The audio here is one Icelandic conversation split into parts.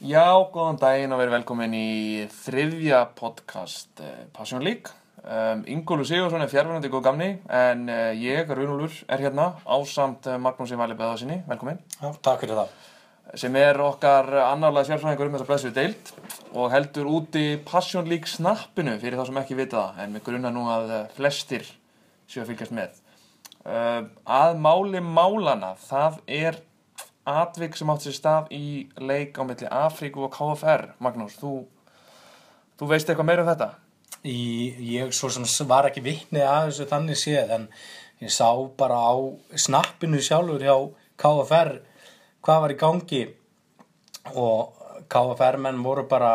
Já, góðan daginn og verið velkomin í þriðja podcast uh, Passion League. Um, Ingólu Sigursson er fjárfærandi góð gamni en uh, ég, Runulur, er hérna ásamt uh, Magnúsi Vali Beðarsinni, velkomin, Já, takk fyrir það. sem er okkar annarlega sérfræðingur um þessa blessu deild og heldur úti Passion League snappinu fyrir þá sem ekki vita það en við grunna nú að uh, flestir séu að fylgjast með. Uh, að máli málana, það er atvik sem átt sér stað í leik á milli Afríku og KFR Magnús, þú, þú veist eitthvað meira um þetta? Í, ég svo sem var ekki vitni að þessu þannig séð en ég sá bara á snappinu sjálfur hjá KFR hvað var í gangi. Og KFR menn voru bara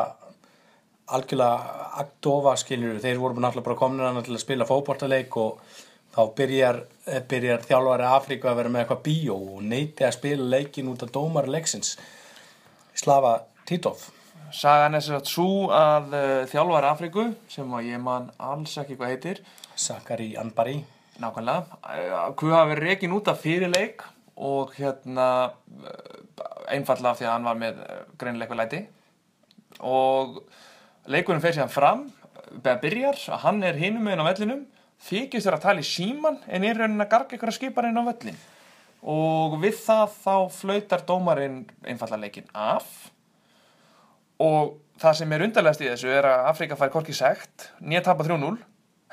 algjörlega aktofa skiljur, þeir voru náttúrulega bara komin að spila fótboltaleik og þá byrjar, byrjar þjálfari Afríku að vera með eitthvað bíó og neyti að spila leikin út af dómar leiksins. Slava Titov. Sagan er sér að svo að uh, þjálfari Afríku, sem að ég man alls ekki hvað heitir, Sakari Anbari. Nákvæmlega, uh, hvað hafa verið reikin út af fyrir leik og hérna uh, einfallega því að hann var með greinilega eitthvað læti. Og leikurinn fer síðan fram, beða byrjar, að hann er hinum meginn á vellinum, þykist þér að tala í síman en er raunin að garga ykkur að skipa inn á vellin og við það þá flautar dómarinn einfallega leikin af og það sem er undarlegast í þessu er að Afrika fær korki segt, nýja tapa 3-0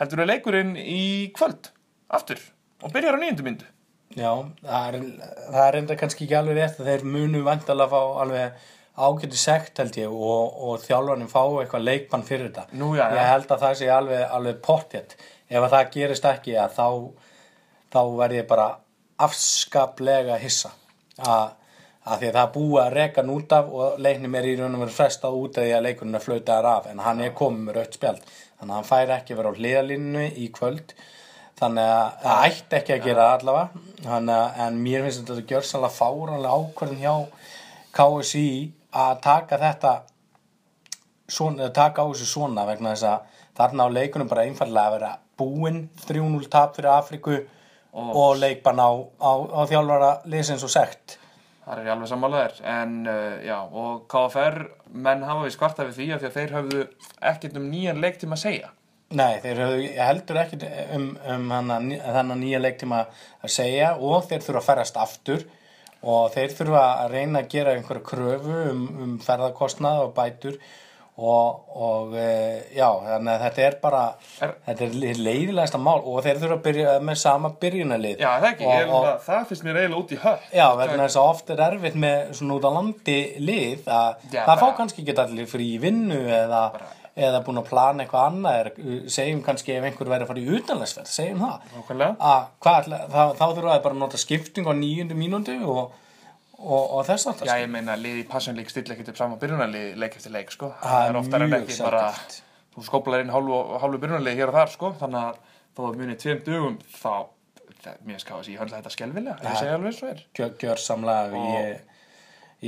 heldur við leikurinn í kvöld aftur og byrjar á nýjundu myndu Já, það er, það er enda kannski ekki alveg rétt að þeir munu vandalega að fá alveg ágæti sekt held ég og, og þjálfarnin fá eitthvað leikmann fyrir þetta. Nú, já, já. Ég held að það sé alveg, alveg pottjett. Ef að það gerist ekki að þá, þá verð ég bara afskaplega hissa. Að, að því að það er búið að reka hann út af og leiknum er í raun og veru frestað út af því að leikunum er flautaðar af en hann er komið með rautt spjald. Þannig að hann fær ekki vera á hliðalínu í kvöld. Þannig að það ætti ekki að gera allavega. Þannig en mér finnst þetta að gjör sannlega fáranlega ákvörðin hjá KSI að taka þetta svona, taka á þessu svona vegna þess að þarna á leikunum bara einfallega að vera búinn 3-0 tap fyrir Afriku og leikbann á, á, á þjálfara liðsins og sekt. Það er ég alveg sammálaðir en uh, já og KFR menn hafa við skvarta við því að þeir höfðu ekkert um nýjan leiktíma að segja. Nei, þeir höfðu heldur ekki um, um hana, þannig nýja leiktíma að segja og þeir þurfa að ferast aftur og þeir þurfa að reyna að gera einhverja kröfu um, um ferðarkostnað og bætur og, og e, já, þannig að þetta er bara Er- þetta er leiðilegasta mál og þeir þurfa að byrja með sama byrjunarlið. Já, það ekki, og, og, það, finnst mér eiginlega út í höll Já, vegna þess að oft er erfitt með svona út á landi lið að Já, það bara- fá kannski ekki allir frí vinnu eða, eða búin að plana eitthvað annað. Er, segjum kannski ef einhver væri að fara í utanlæsferð, segjum það. Að hvað, þá, þá þurfa það bara að nota skipting á nýjundu mínútu og, og, og þess að Já, ég meina, liði í Passion League stilla ekkert upp saman byrjunarlið leik eftir leik, sko. Það er oftar en ekki bara, þú skóplar inn hálfu, hálfu byrjunarlið hér og þar, sko, þannig að þó að munið tveim dögum, þá, það, mér skáðast ég höndla þetta skelvilega, ég segja alveg og er. gjör, gjör samlega ég,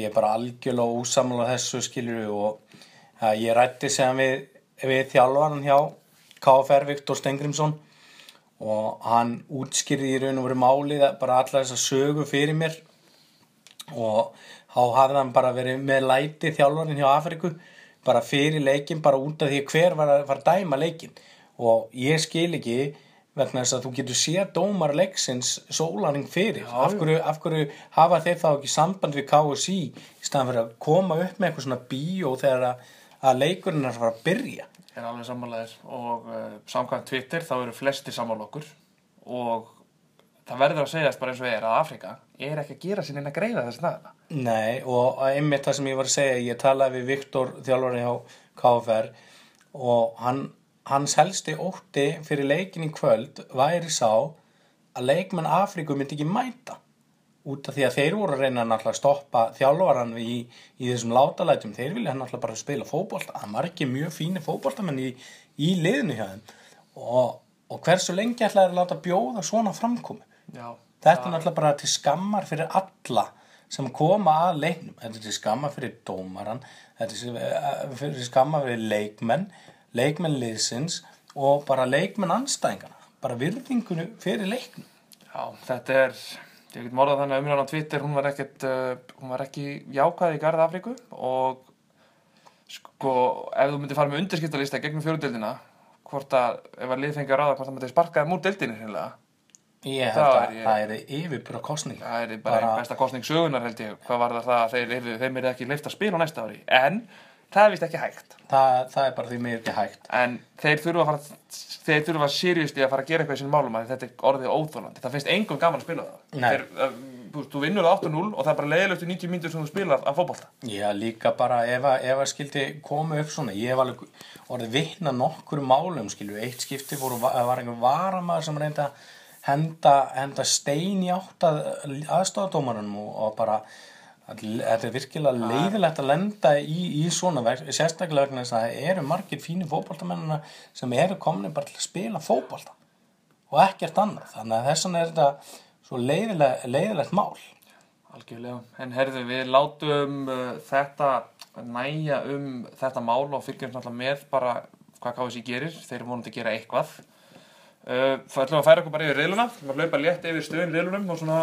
ég er bara algjörlega ósamlega þessu skilur og að ég rætti sem við, við þjálfaran hjá KFR Viktor Stengrimsson og hann útskýrði í raun og veru málið bara alla þessa sögu fyrir mér og þá hafði hann bara verið með læti þjálfarin hjá Afriku bara fyrir leikin, bara út af því hver var að, var að dæma leikin og ég skil ekki vegna þess að þú getur séð dómar leiksins sólaring fyrir. Af, hverju, af hverju hafa þeir þá ekki samband við KSI í staðan fyrir að koma upp með eitthvað svona bíó þegar að, að leikurinn er að fara að byrja? Ég er alveg sammálaðir og uh, samkvæmt Twitter þá eru flestir sammála okkur og það verður að segjast bara eins og er að Afrika er ekki að gera sinni að greiða þess naðina. Nei, og einmitt það sem ég var að segja, ég talaði við Viktor þjálfari hjá KFR og hann, hans helsti ótti fyrir leikin í kvöld væri sá að leikmenn Afríku myndi ekki mæta út af því að þeir voru að reyna náttúrulega að stoppa þjálfaran í, í þessum látalætum, þeir vilja náttúrulega bara spila fótbolta, það var ekki mjög fíni fótboltamenn í, í liðinu hjá þeim og, og hversu lengi ætlaði að láta bjóða svona framkomi Já. Þetta er náttúrulega bara til skammar fyrir alla sem koma að leiknum. Þetta er til skammar fyrir dómaran, þetta er til- eh, skammar fyrir leikmenn, leikmenn liðsins og bara leikmenn anstæðingana. Bara virðingunu fyrir leiknum. Já, þetta er, ég get morðað þannig að umræðan á Twitter, hún var ekkert, uh, hún var ekki jákvæð í garð Afríku og sko, ef þú myndir fara með undirskiptalista gegnum fjóruðdeldina hvort að, ef að lið fengi að ráða hvort það myndir sparkaði múr deildinni hreinlega Ég held Það að er það er yfirbúra kostning. það er bara, bara besta kostning sögunar held ég. Hvað var það að þeir, þeir, þeim er ekki leift að spila næsta ári. En það er vist ekki hægt. Það, það er bara því mér ekki hægt. en þeir þurfa að fara þeir þurfa seriously að fara að gera eitthvað í sinni málum að þetta er orðið óþólandi, það finnst engum gaman að spila það. Þeir, uh, þú, veist, þú vinnur það 8-0 og það er bara leiðilegt í 90 mínútur sem þú spilar að fótbolta. Já, líka bara ef að, ef að skildi koma upp svona, ég hef alveg orðið vitna nokkur málum, skilju, eitt skipti voru, var einhver varamaður sem reynda að henda, henda stein í átt að aðstofadómarunum og, og bara, þetta er virkilega leiðilegt að lenda í, í svona verk, sérstaklega vegna þess að það eru margir fínir fótboltamennina sem eru komin bara til að spila fótbolta og ekkert annað, þannig að þess vegna er þetta svo leiðilegt, leiðilegt mál. Algjörlega, en herðu við látum uh, þetta næja um þetta mál og fylgjum náttúrulega með bara hvað KSI gerir, þeir eru vonandi að gera eitthvað Það ætlum að færa okkur bara yfir reiluna, við ætlum að hlaupa létt yfir stöðin reilunum og svona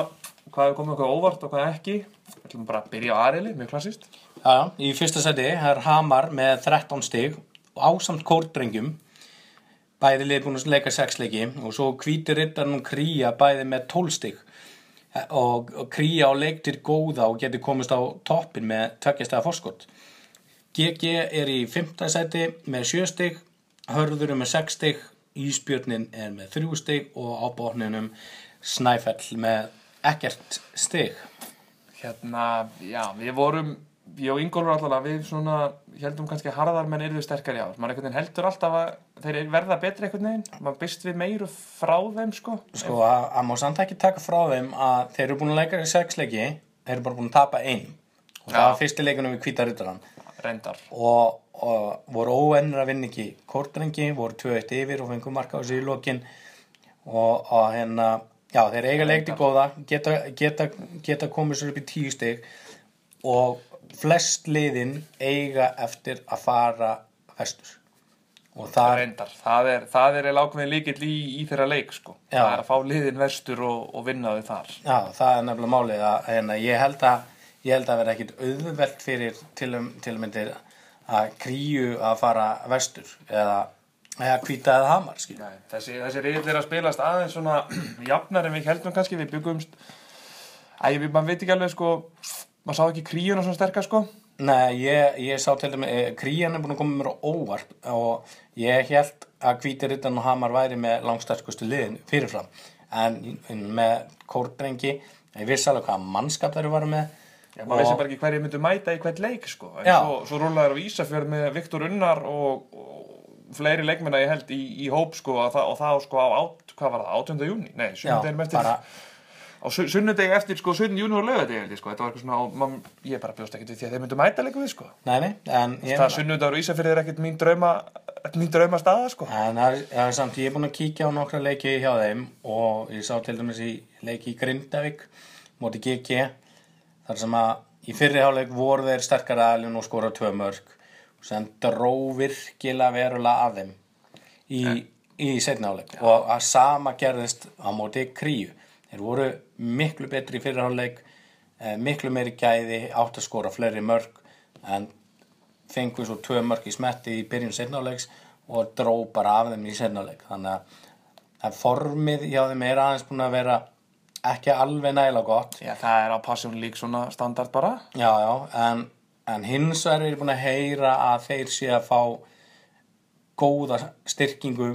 hvað er komið okkur óvart og hvað ekki. Við ætlum bara að byrja á aðreili, mjög klassist Já, í fyrsta seti er Hamar með 13 stig og ásamt kórdrengjum bæði lið búin að leika 6 leiki og svo hvíti rittarinn Kría bæði með 12 stig. Og, Kría á leiktir góða og getur komist á toppin með tveggjastega fórskott GG er í 5. seti með 7 stig Hörður er með 6 stig Ísbjörnin er með 3 stig og á botninum Snæfell með ekkert stig Hérna, já, við vorum, ég og Ingólfur allavega, við svona heldum kannski harðar menn yrðu sterkari á maður einhvern veginn heldur alltaf að þeir verða betri einhvern veginn, maður byrst við meiru frá þeim sko Sko, að, að má samt ekki taka frá þeim að þeir eru búin að leika í sex leiki, þeir eru bara búin að tapa einn. Og það Já. var fyrsti leikunum við hvíta ruttarann. Reyndar Og, og voru óennir að vinna ekki kórtrengi, voru 2-1 yfir og fengur marka á sig í lokin. Og, og hérna, já, þeir eiga leikti góða, geta, geta, geta komið sér upp í tíu stig og flest liðin eiga eftir að fara vestur. Og það reyndar, það er, það er ákveðin líkill í, í þeirra leik sko Já. það er að fá liðin vestur og, og vinna þau þar Já, það er nefnilega málið að hérna, ég held að ég held að vera ekkit auðvelt fyrir til, um, að kríu að fara vestur eða, eða hvíta eða hamar. Nei, þessi, þessi reyðil er að spilast aðeins svona jafnar en við heldum kannski, við byggumst Æ, við, maður veit ekki alveg sko maður sá ekki kríuna svona sterkar sko. Nei, ég, ég sá til dæmi eh, krían er búin að koma mér á óvart og ég held að hvíti rittan og hamar væri með langsterkustu liðin fyrirfram. En, en með kórdrengi ég vissi alveg hvað mannskap þeir eru með Já, maður vissi bara ekki hverju myndu mæta í hvert leik sko. en svo, svo rúlaður á Ísafjörð með Viktor Unnar og, og fleiri leikmenna ég held í, í hóp sko, og, það, og það sko á át, hvað var það, 18. júni? Nei, Já, sunnudegin eftir bara á su- sunnudegi eftir sko 17. júni og lögadegi held ég sko, þetta var eitthvað svona og man, ég bara bjóst ekkert við því að þeir myndu mæta leikum við sko Nei, nei, en ég það sunnudagur og Ísafjörð er ekkert mín drauma mín drauma staða sko En er, það er samt, ég er búin að kíkja á nokkra leiki hjá þeim og ég sá til dæmis í leiki í Grindavík móti GG þar sem að í fyrri háleik voru þeir sterkara aðlun og skora tvö mörg sem dró virkilega verulega af þeim í, í setni háleik og að sama gerðist á móti kríu. Þeir voru miklu betri í fyrri háleik eh, miklu meiri gæði átt að skora fleiri mörg en fengu svo tvö mörg í smetti í byrjun setnáleiks og dró bara af þeim í setnáleik þannig að formið hjá þeim er aðeins búin að vera ekki alveg nægilega gott. Já, það er á Passion League svona standard bara. Já, já, en, en hins er ég búin að heyra að þeir sé að fá góða styrkingu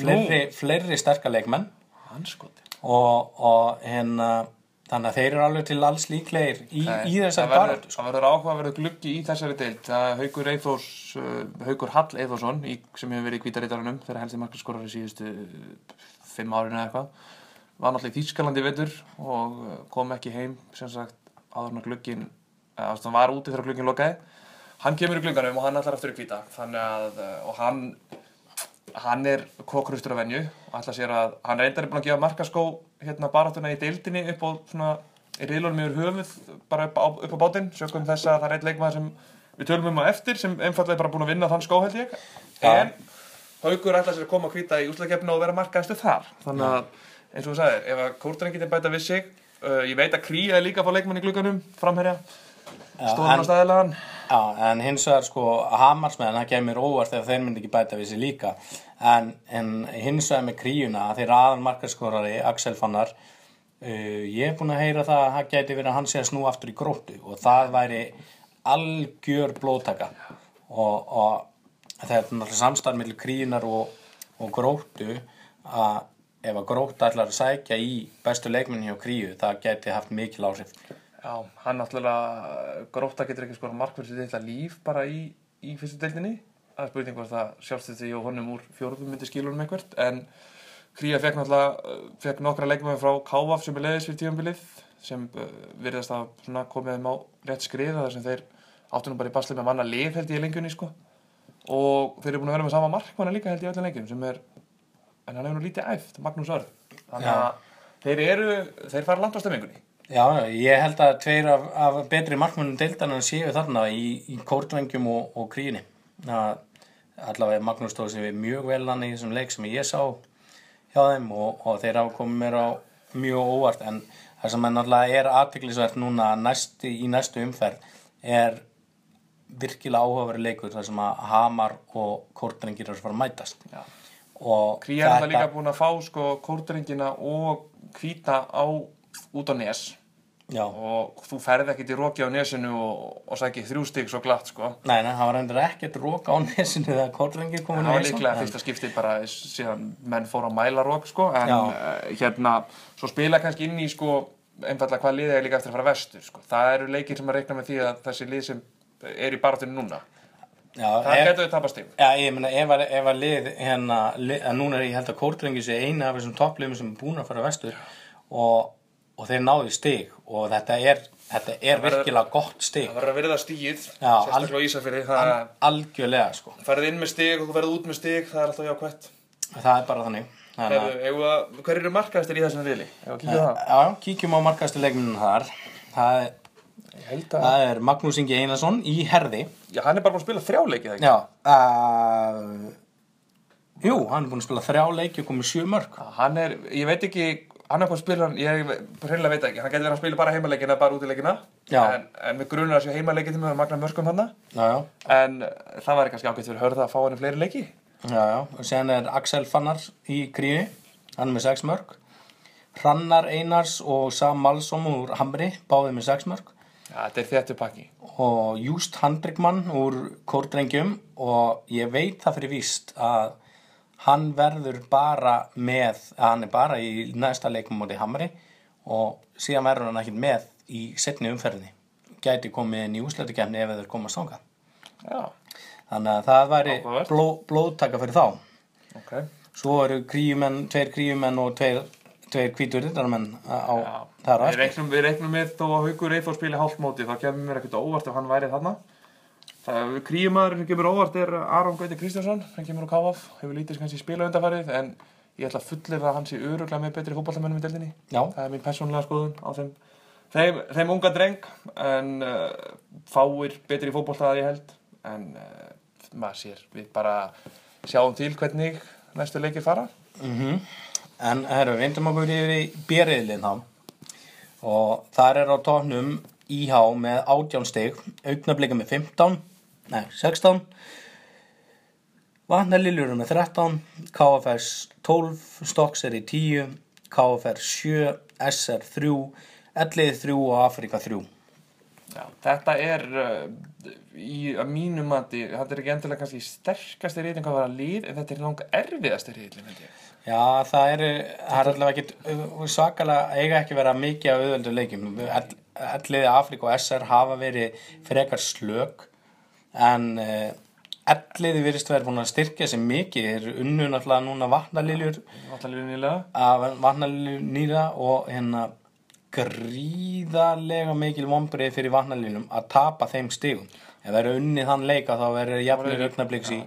fleiri, fleiri sterka leikmenn. Hanskoti og, og hérna þannig að þeir eru alveg til alls líklegir í, í þessari það verður, baráttu sko. það verður gluggi í þessari Eithós uh, Haukur Hall Eithósson í, sem hefur verið í kvítarítarunum þegar helsti markaskorari síðustu uh, fimm árin eða eitthvað var náttúrulega í Þýskalandi vetur og uh, kom ekki heim sem sagt áður en að hann var úti þegar glugginn lokaði. Hann kemur í glugganum og hann ætlar aftur í þannig að uh, og hann hann er kokrustur af venju og ætla sér að hann reyndar er búin að gefa markaskó hérna baráttuna í deildinni upp á svona í riðlunum yfir höfuð bara upp á, upp á bátinn. Sökum þess að það er eitt leikmaður sem við tölum um á eftir sem einfallega er bara búin að vinna þann skó held ég. En Haugur ætla sér að koma að hvita í úslagkeppna og vera markaðastu þar. Þannig að eins og þú sagðir ef að Kórdrengi getur bæta við sig uh, ég veit að Kría er líka að fá leikmann í glugganum framherja stóðan en- á staðilegan Já, en hins vegar sko Hamarsmenn, það kemur óvart ef þeir myndi ekki bæta við sér líka. En, en hins vegar með kríuna þeir aðal markaskorari, Axel Fannar uh, ég er búin að heyra það að það gæti verið að hann sé að snú aftur í gróttu og það væri algjör blóðtaka. Og, og það er náttúrulega samstarf með kríunar og, og gróttu að ef að gróttu ætlar að sækja í bestu leikminni hjá kríu það gæti haft mikil áhrif. Já, hann náttúrulega gróta getur ekki skora markverð sér þetta líf bara í, í fyrstu deildinni. Það er spurning hvort það sjálfst þetta og honum úr fjórðum myndi skilunum einhvert en Kría fekk náttúrulega fekk nokkra leikmaði frá Kávaf sem er leiðis fyrir tífambilið sem virðast að komið þeim á rétt skriða þar sem þeir áttu nú bara í basli með manna lif held ég í lengjunni sko. Og þeir eru búin að vera með sama markmanna líka held ég í öllum lengjum sem er en hann hefur nú lítið æft, Magnús Örð þannig að þeir eru þeir fara langt á stemmingunni Já, ég held að tveir af, af betri markmönnum deildanan séu þarna í, í kórtvengjum og, og kríunni. Það, allavega Magnús stóð sér við mjög vel hann í þessum leik sem ég sá hjá þeim og, og þeir komið mér á mjög óvart en það sem er náttúrulega er aðtiklisvert núna næsti, í næstu umferð er virkilega áhugaverið leikur þar sem að Hamar og kórtrengir eru að fara að mætast. Já. Og Kría er það líka búin að fá sko kórdrengina og hvíta á út á nes. Já, og þú ferð ekkert í roki á nesinu og, og sækir þrjú stík svo glatt sko. Nei, nei, það var endur ekkert rók á nesinu þegar kórtrengir komin það var líklega fyrsta skipti bara síðan menn fór að mæla rók sko en uh, hérna svo spila kannski inn í sko einfallega hvað liðið er líka eftir að fara vestur sko. Það eru leikir sem að reikna með því að þessi lið sem er í baratinu núna það getur við tapast stík Já, ég meina, ef ef að lið hérna, lið, að núna er ég held að Kórdrengi sé eina af þessum toppliðum sem er búin að fara vestur og, og þeir náðu stig og þetta er, þetta er verður- virkilega gott stig. það verður að verða stíð sérstaklega á Ísafirði það algjörlega sko, ferð inn með stík og þú ferð út með stík það er alltaf jákvætt. Það er bara þannig. Hver eru markaðistir í þessum það? já, kíkjum á markastu leikminu þar. Það er. Það er Magnús Ingi Einarsson í herði Já, hann er bara búin að spila þrjá leikið, ekki? Já uh, Jú, hann er búin að spila þrjá leiki og komið sjö mörg Já. Hann er, ég veit ekki, hann er hvað spila hann, ég hreinlega veit ekki, hann getur verið að spila bara heimaleikina, bara útileikina. En, en við grunar að séu heimaleikið til með að magna mörgum hann. En það væri kannski ágætt fyrir hörða að fá hann fleiri leiki. Já, já, og sen er Axel Fannar í kríu, hann er með 6 mörg Hrannar Einars og Sam Malsom úr Hamri, báðið með 6 mörg þetta er þéttu pakki. og Júst Handrikmann úr Kórdrengjum og ég veit það fyrir víst að hann verður bara með, að hann er bara í næsta leikum móti Hamri og síðan verður hann ekki með í setni umferðinni. Gæti komið inn í úslættikefni ef þeir komast þangað. Já, þannig að það væri bló, blóðtaka fyrir þá. Ok. Svo eru kríumenn, tveir kríumenn og tveir, tveir hvítur rittaramenn á Já. þar Við reiknum, við reiknum með þó að Haukur Eithor spili hálft móti, þá kemur mér ekkert óvart ef hann væri þarna. Kríumaður sem kemur óvart er Aron Gauti Kristjánsson, hann kemur á KF, hefur lítið kannski spila undarfærið, en ég ætla að fullir að hann sé öruglega með betri fótballtamennum í deildinni. Já. Það er mín persónulega skoðun á þeim, þeim, þeim unga dreng, en uh, fáir betri fótballta að ég held, en uh, maður sér, við bara sjáum til hvernig næstu leikir fara. Mm En herru, vindum okkur yfir í björriðlinn þá og þar er á tóknum IH með 18 stig, augnablika með 15, nei 16, Vatnaliljur með 13, KFS 12, Stokks er í 10, KFR 7, SR 3, Ellið 3 og Afrika 3. Já, þetta er uh, í að mínu mati, þetta er ekki endilega kannski sterkasti reyting að vera lið, en þetta er langa erfiðasti reyting, held ég. Já, það er, það er allavega ekki svakalega, eiga ekki vera mikið af auðvöldu leikjum. Elliði Afrík og SR hafa verið frekar slök en elliði virðist verið búin að styrkja sig mikið. Þeir eru unnu náttúrulega núna vatnaliljur vatnaliljur nýra og hérna gríðarlega mikil vombrið fyrir vatnaliljum að tapa þeim stigum. Ef það eru unnið þann leika þá verður jafnir augnabliks í,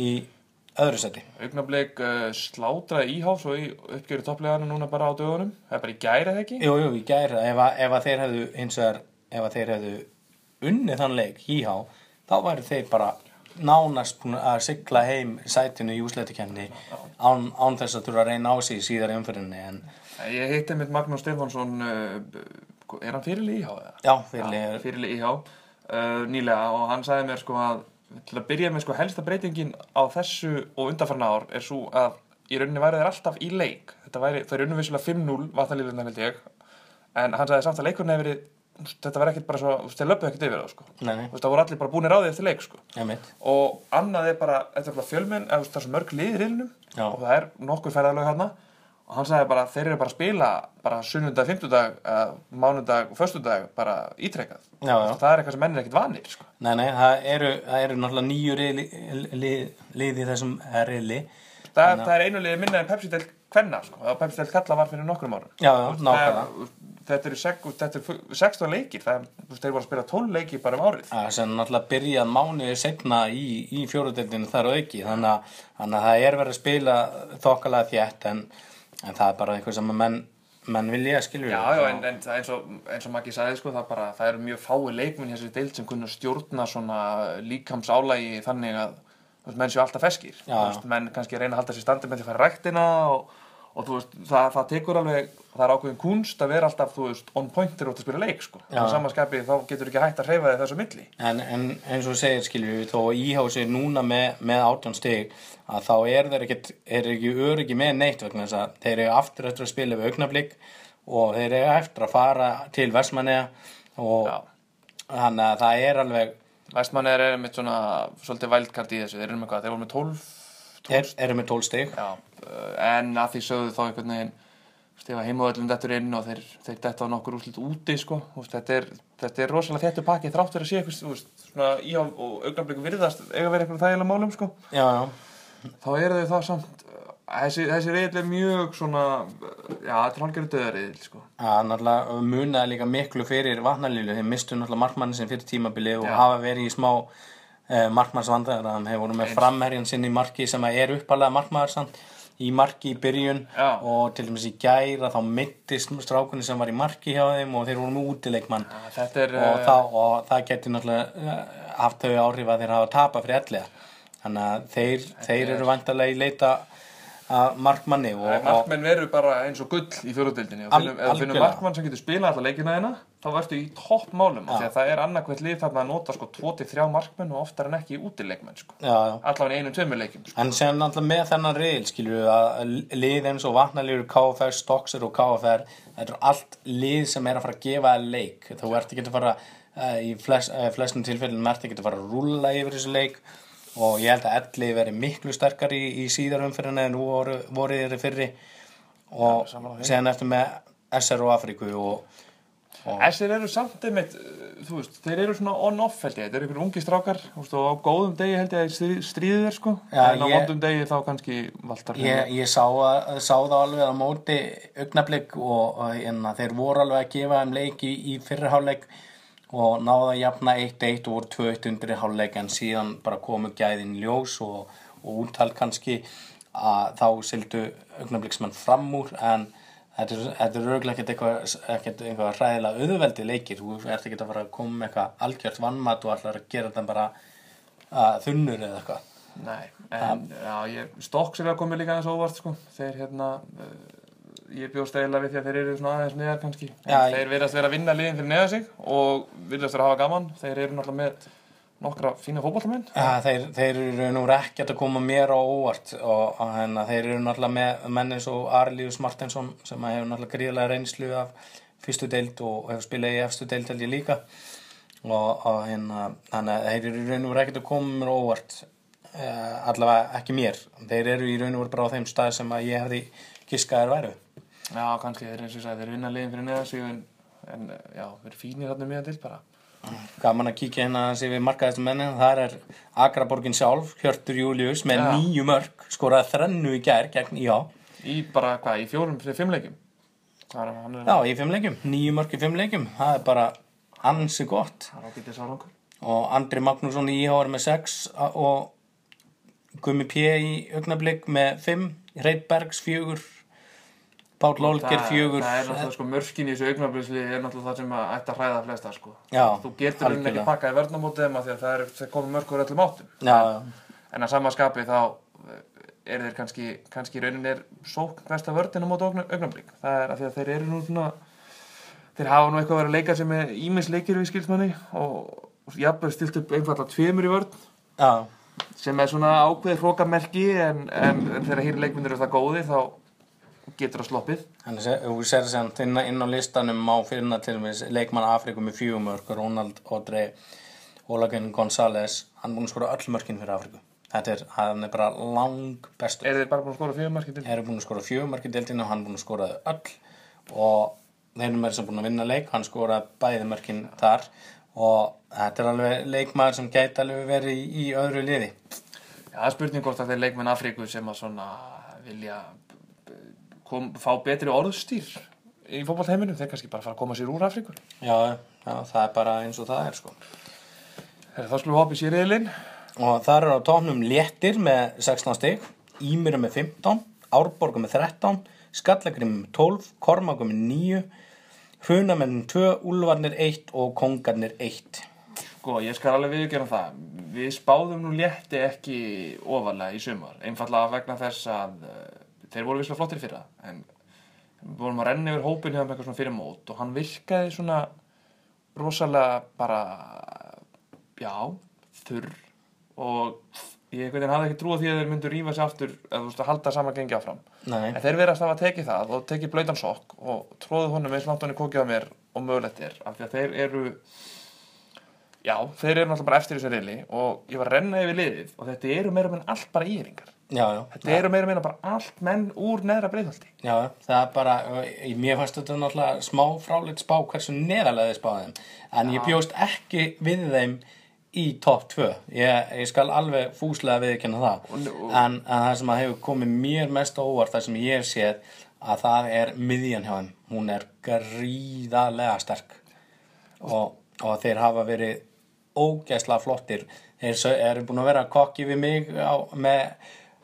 í öðru seti. Augnablik uh, slátraði íháf svo í uppgjöru topplegana núna bara á dögunum. Það er bara í gæri eða ekki? Jú, jú, í gæri, ef, ef að þeir hefðu hins vegar, ef að þeir hefðu unnið þann leik, híhá, þá væri þeir bara nánast búin að sigla heim sætinu í úsleitukenni án, án þess að þurfa að reyna á sig í síðar umfyrinni en Ég hitti mitt Magnús Stefánsson, uh, er hann fyrirli íhá eða? já, fyrir fyrirli íhá uh, nýlega og hann sagði mér sko að til að byrja með sko helsta breytingin á þessu og undanfarna ár er svo að í rauninni væri þeir alltaf í leik þetta væri, þeir unnu vissulega 5-0 vatnalíðurna held ég en hann sagði samt að leikurinn hefur verið þetta var ekkert bara svo, þú veist, þeir löpuðu ekkert yfir það sko. Nei, nei, Þú veist, það voru allir bara búinir á því eftir leik sko. einmitt. og annað er bara, þetta er bara fjölmenn það er svo mörg liðir innum Já. og það er nokkur ferðalög hérna og hann sagði bara, þeir eru bara að spila bara sunnundag, fimmtudag, uh, mánudag og föstudag bara ítrekkað það er eitthvað sem menn er ekkert vanir sko. Nei, nei, það eru, það eru náttúrulega nýju liði, liði, liði í þessum riðli. það, það er einu liði minna en Pepsi del kvenna sko. og Pepsi del kalla var fyrir nokkrum árum Já, já, nákvæmlega. þetta eru sek, þetta eru 16 leikir það, er- voru að spila 12 leikir bara um árið Það sem náttúrulega byrjað mánuði setna í, í fjóruðdeldinu þar og ekki þannig að, það er verið að spila þokkalega þétt en, en það er bara eitthvað sem að menn, menn vilja skilur Já, já, en, en eins og, eins og Maggi sagði sko, það, bara, það eru mjög fái leikminn í þessu deild sem kunna stjórna svona líkamsálægi þannig að menn séu alltaf feskir. Menn kannski reyna að halda sér standi með því að fara ræktina og, og þú veist, það, það tekur alveg það er ákveðin kunst að vera alltaf þú veist, on point þegar þú ert að spila leik sko. Og samanskapi þá getur ekki hægt að hreyfa þig þessu milli. En, en eins og segir við þó að íhá sér núna með, með átján stig að þá er þeir ekkit er ekki öryggi með neitt vegna þess að þeir eru aftur eftir að spila við augnablík og þeir eru eftir að fara til Vestmanneja og þannig að það er alveg Vestmann er með svona svolítið vældkart í þessu, þeir eru með hvað, þeir með 12 eru með 12 stig. Já, uh, en að því sögðu þá einhvern veginn stefa heimavöllum dettur inn og þeir, þeir detta á nokkur úrslit úti sko. Veist, þetta, er, þetta er rosalega þéttu pakki þrátt fyrir að sé eitthvað svona í á og augnabliku virðast eiga verið eitthvað þægilega málum sko. Já, já, þá eru þau það samt uh, þessi, þessi reyðl er mjög svona uh, já, þetta er hálfgerðu döðareyðl sko. Það náttúrulega munaði líka miklu fyrir vatnalílu þeir mistu náttúrulega markmannin sem fyrir tímabili og Já. hafa verið í smá eh, markmannsvandar þeir voru með framherjan sinn í marki sem að er uppalega markmaður samt í marki í byrjun Já. og til dæmis í gæra þá mittist strákunni sem var í marki hjá þeim og þeir voru með útileikmann er og, uh, það, og það getur náttúrulega eh, haft þau áhrif að þeir hafa tapað fyrir ellega þannig að þeir, þeir eru vantarlega í leita að markmanni markmenn veru bara eins og gull í fjóruðdeldinni og ef finnum markmann sem getur spilað alla leikina þeina þá ertu í topp málum því að það er annarkvæmt lið þarna að nota sko 2-3 markmenn og oftar en ekki útileikmenn sko. allavega einum tveimur leikjum sko. En sem náttúrulega með þennan skilur við að lið eins og vatnalíður KFR, Stoxer og KFR þetta er allt lið sem er að fara að gefa leik. Þú ert ekki að fara í flest, flestum tilfellin ert ekki að fara að rúlla yfir þessu leik og ég held að elli veri miklu sterkar í, í síðar umfyrirna en nú voru, voru þeirri fyrri. Og því. síðan eftir með SR og Afríku og, Þessir eru samt einmitt, veist, þeir eru svona on-off held ég, þeir eru einhverjum ungi strákar veist, og á góðum degi held ég að strí- stríðið er sko, Já, en á vondum degi þá kannski valtar Ég, ég sá, að, sá það alveg á móti augnablik og, og en, þeir voru alveg að gefa þeim leik í, í fyrri hálfleik og náða að jafna 1-1 og voru 2-1 undir í hálfleik en síðan bara komu gæðin ljós og, og úttal kannski að þá sildu augnabliksmenn fram úr en þetta er, er örgulega ekkert eitthvað hræðilega auðveldi leikir. Þú ert ekki að fara að koma með eitthvað algjört vannmat og ætlar að gera þetta bara að þunnur eða eitthvað. Nei, en já, ég, Stokks er að koma líka aðeins óvart sko, þeir hérna uh, ég bjóst eiginlega við því að þeir eru svona aðeins neðar kannski, Já, ég- þeir virðast vera að vinna liðin fyrir neða sig og virðast vera að hafa gaman. Þeir eru náttúrulega með nokkra fína fótballtamenn Ja, þeir, þeir eru nú ekkert að koma mér á óvart og, hérna, þeir eru náttúrulega með menn eins og Arlíus Martinsson sem hefur náttúrulega gríðlega reynslu af fyrstu deild og hefur spilað í efstu deild held ég líka. Og, og hérna, þannig að þeir eru raun og veru ekkert að koma mér á óvart uh, allavega ekki mér. Þeir eru í raun og veru bara á þeim stað sem að ég hefði giskaðir væru Já, kannski þeir eru eins og sagði, þeir eru vinna liðin fyrir neða sig en, en já, þeir eru fínir þarna meðan til bara. Gaman að kíkja hérna að sé við markaðistu mennin þar er Akraborgin sjálf Hjörtur Július með Já. nýju mörg skoraði þrennu í gær gegn já. Í bara, hvað, í fjórum, fyrir fimm leikjum? Það er, er, Já, í fimm leikjum, nýju mörg í fimm leikjum. Það er bara ansi gott. Það er ágætið sárangur og Andri Magnússon í IH er með sex og Gummi P í augnablík með fimm Reitbergs fjögur Páll Olger fjögur. það er náttúrulega sko mörskin í þessu augnabliðsli er náttúrulega það sem að ætti að hræða flesta sko. Já, þú getur henni ekki pakkað í að því að það er, komið mörkur öllum áttum. Já, já, en að sama skapi þá eh, er þeir kannski, kannski í rauninni er sókn besta vörðin á móti augnablík það er að að þeir eru nú svona þeir hafa nú eitthvað verið að leika sem er ímis leikir við skilsmanni og jafnveg stilt upp einfalda tveimur í vörn. Já, sem er svona ákveðið hrókamerki en, en, en þegar hýri leikmyndir eru það góðir þá getur það sloppið Þannig að þú sér sem inn, á listanum má finna til með leikmann Afriku með fjögumörk, Ronald Odre, Olagun González, hann er búinn að skora öll mörkin fyrir Afriku. Þetta er, hann er bara lang bestur. Er þeir bara búin að skora fjögur markið til? Þeir eru búinn að skora fjögumörk í deildinu, hann er búinn að skora öll og þeir eru meira sem búinn að vinna leik, hann skora bæði mörkin þar og þetta er alveg leikmaður sem gæti alveg verið í, í öðru liði. Já, það er spurning hvort að þeir leikmenn Afríku sem að svona vilja kom, fá betri orðstýr í fótballheiminum, þeir kannski bara fara að koma sér úr Afríku. Já, já, það er bara eins og það er sko. Þegar þá skulum við hoppa í sériðilinn. og þar eru á tóknum léttir með 16 stig, Ímyru með 15 Árborgu með 13 Skallagrim með 12, Kormagu með 9 Hrunamenn 2 Úlfarnir 1 og Kongarnir 1 Sko, ég skal alveg viðgjörna það. Við spáðum nú létti ekki ofalega í sumar. Einfallega vegna þess að þeir voru visslega flottir fyrir það. En við vorum að renna yfir hópin hefðum eitthvað svona fyrir mót og hann virkaði svona rosalega bara, já, þurr og ég einhvern veginn hafði ekki trú á því að þeir myndu rífa sig aftur eða þú veist að halda sama gengi áfram. Nei, En þeir verðast að hafa tekið það og tekið blöytan sokk og tróðu honum eins langt hann í kokið á mér og mögulegt er af því að þeir eru já, þeir eru náttúrulega bara eftir þessu reyli og ég var að renna yfir liðið og þetta eru meira meina allt bara íringar já, já. Þetta eru meira meina bara allt menn úr neðra breyðhaldi Já, það er bara, mér fannst þetta náttúrulega smá fráleitt spá hversu neðarlega þið spáði þeim. En ég bjóst ekki við þeim í topp 2 ég, ég skal alveg fúslega viðkynna það. Og- og- en, en það sem að hefur komið mér mest óvart það sem ég hef séð að það er miðjan hjá þeim. Hún er gríðarlega sterk. Og, og þeir hafa verið ógæsla flottir. Þeir eru búin að vera kokki við mig á, með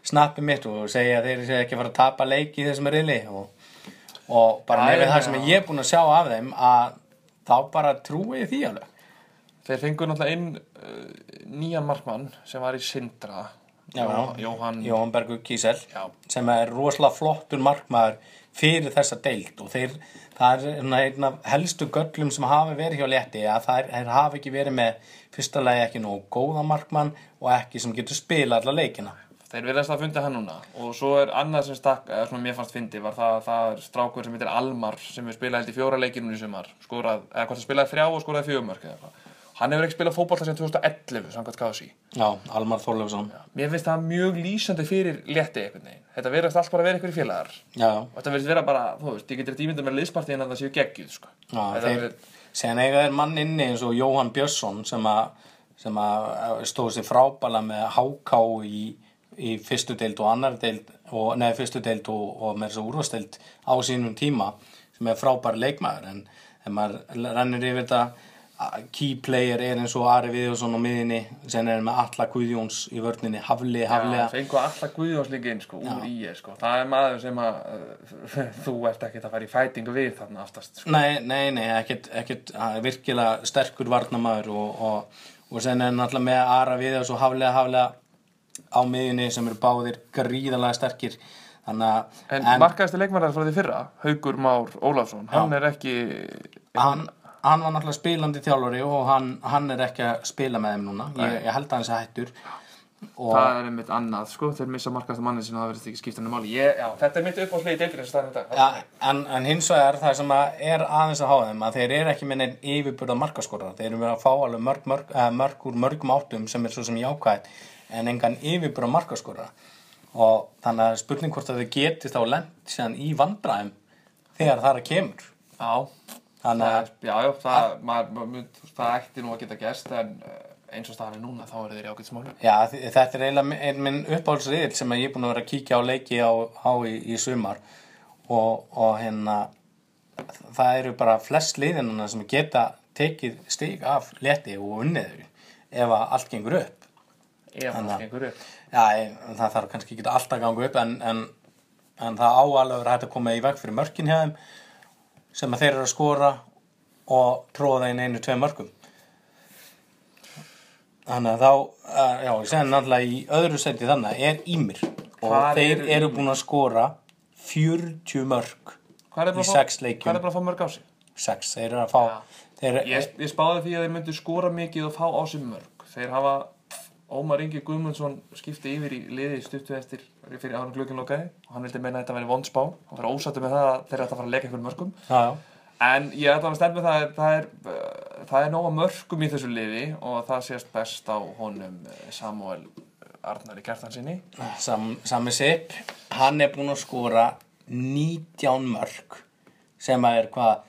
snappi mitt og segja að þeir séu ekki að fara að tapa leik í þessum riðli og, og bara með já, það sem já. ég er búin að sjá af þeim að þá bara trúi því alveg þeir fengur náttúrulega inn uh, nýjan markmann sem var í Sindra Já, Jó- já. Jóhann Jóhann Bergur Kísel Já. sem er rosalega flottur markmaður fyrir þessa deild og þeir, það er svona einn af helstu göllum sem hafi verið hjá létti að það er, hafi ekki verið með fyrsta lagi ekki nógu góða markmann og ekki sem getur spila alla leikina Þeir verðast að fundi hann núna og svo er annað sem stakk, eða svona mér fannst fyndi var það að það er strákur sem heitir Almar sem við spilaði held í fjóra leikir núna í sumar skorað, eða hvort það spilaði þrjá og skoraði fjögumörk eða eitthvað. Hann hefur ekki spilað fótbolta sem 2011 samkvæmt KSI. Já, Almar Þorleifsson Mér finnst það mjög lýsandi fyrir létti einhvern veginn. Þetta verðast allt bara að vera einhverjir félagar Já, og þetta verðist vera bara, þú veist, ég getur þetta ímyndað með liðspartíðin að það séu geggjuð, sko. já þeir, verið- sen eiga þeir mann inni eins og Jóhann Björnsson sem að sem að stóð sér frábæla með HK í, í fyrstu deild og annar deild og neða fyrstu deild og, og með þessu úrvasteild á sínum tíma sem er frábær leikmaður en þegar maður rennir yfir þetta key player er eins og Ari Viðjónsson á miðinni sen er með Alla Guðjóns í vörninni Hafli, Já, Hafli fengu alltaf Guðjónsleikinn, sko, úr í ég, sko. Það er maður sem að þú ert ekkert að fara í fætingu við þarna aftast, sko. Nei, nei, nei, ekkert, ekkert hann er virkilega sterkur varnamaður og, og, og sen er náttúrulega með Ara Viðjóns og Haflega, Haflega á miðinni sem eru báðir gríðalega sterkir. Þannig að En, en markaðasti leikmærar frá því fyrra, Haugur Már Ólafsson, hann er ekki, hann, hann var náttúrulega spilandi þjálfari og hann, hann er ekki að spila með þeim núna. Ég, ég held að hann sé hættur. Og það er einmitt annað, sko, þeir missa markaðasti manni sinna, það verðist ekki skipta henni máli. Ég, já, þetta er mitt upp á hlið í sem. Ja, en, en hins vegar það sem að er aðeins að hafa þeim að þeir eru ekki með neinn yfirburða markaskorar þeir eru með að fá alveg mörg, mörg, eh, mörg úr mörgum áttum sem er svo sem jákvæð en engan yfirburða markaskorar og þannig að spurning hvort að þau getist á lent síðan í vandræðum þegar það er að kemur. Já, þannig að er- já, já, það, það ætti nú að geta gerst, en uh, eins og staðan er núna, þá eru þeir í ágætt já, þetta er eiginlega einn minn uppáhaldsriðil sem ég er búin að vera að kíkja á leiki á, á í, í sumar. Og, og hérna það eru bara flest liðinuna sem geta tekið stig af leti og unnið þau ef að allt gengur upp Já, það þarf kannski ekki alltaf að ganga upp en, en, en það á alveg að vera hægt að koma í veg fyrir mörkin hjá þeim sem að þeir eru að skora og tróða inn einu, tvei mörkum Þannig að þá, uh, já, ég segi náttúrulega í öðru seti þannig er Ímir og Hvar þeir eru eru búin að skora 40 mörk Hvað er í bara að fá- sex leikjum Hvað er bara að fá mörg á sig? sex, þeir eru að fá Já. þeir, Ég, ég spáði því að þeir myndu skora mikið og fá á sig mörg. Þeir hafa Ómar Ingi Guðmundsson skipti yfir í liði stuttu eftir fyrir ánum glöggin lokaði og hann vildi meina að þetta væri vondspá og var ósattu með það að þeir ætti að fara að leika einhverjum mörgum. já, já, En ég ætla að stefna það, það er, það er nóga mörgum í þessu liði og það sést best á honum uh, Samuel Arnari Kjartansinni. Sam, Sami Sipp hann er búinn að skora 19 mörg sem að er hvað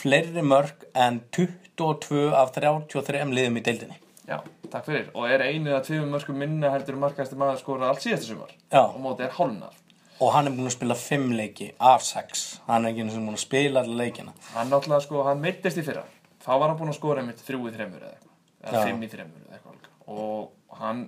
fleiri mörg en 22 af 33 liðum í deildinni Já, takk fyrir. Og er einu eða tveimur mörgum minna heldur markastir maður skora allt síðasta sumar. Já. Og móti er hálnar. og hann er búinn að spila 5 leiki af 6 hann er ekki eins og búinn að spila allir leikina Hann náttúrulega sko, hann meittist í fyrra. Þá var hann búinn að skora einmitt þrjú í þremur eða eitthvað. Eða Já. fimm í þremur eða eitthvað. Og hann,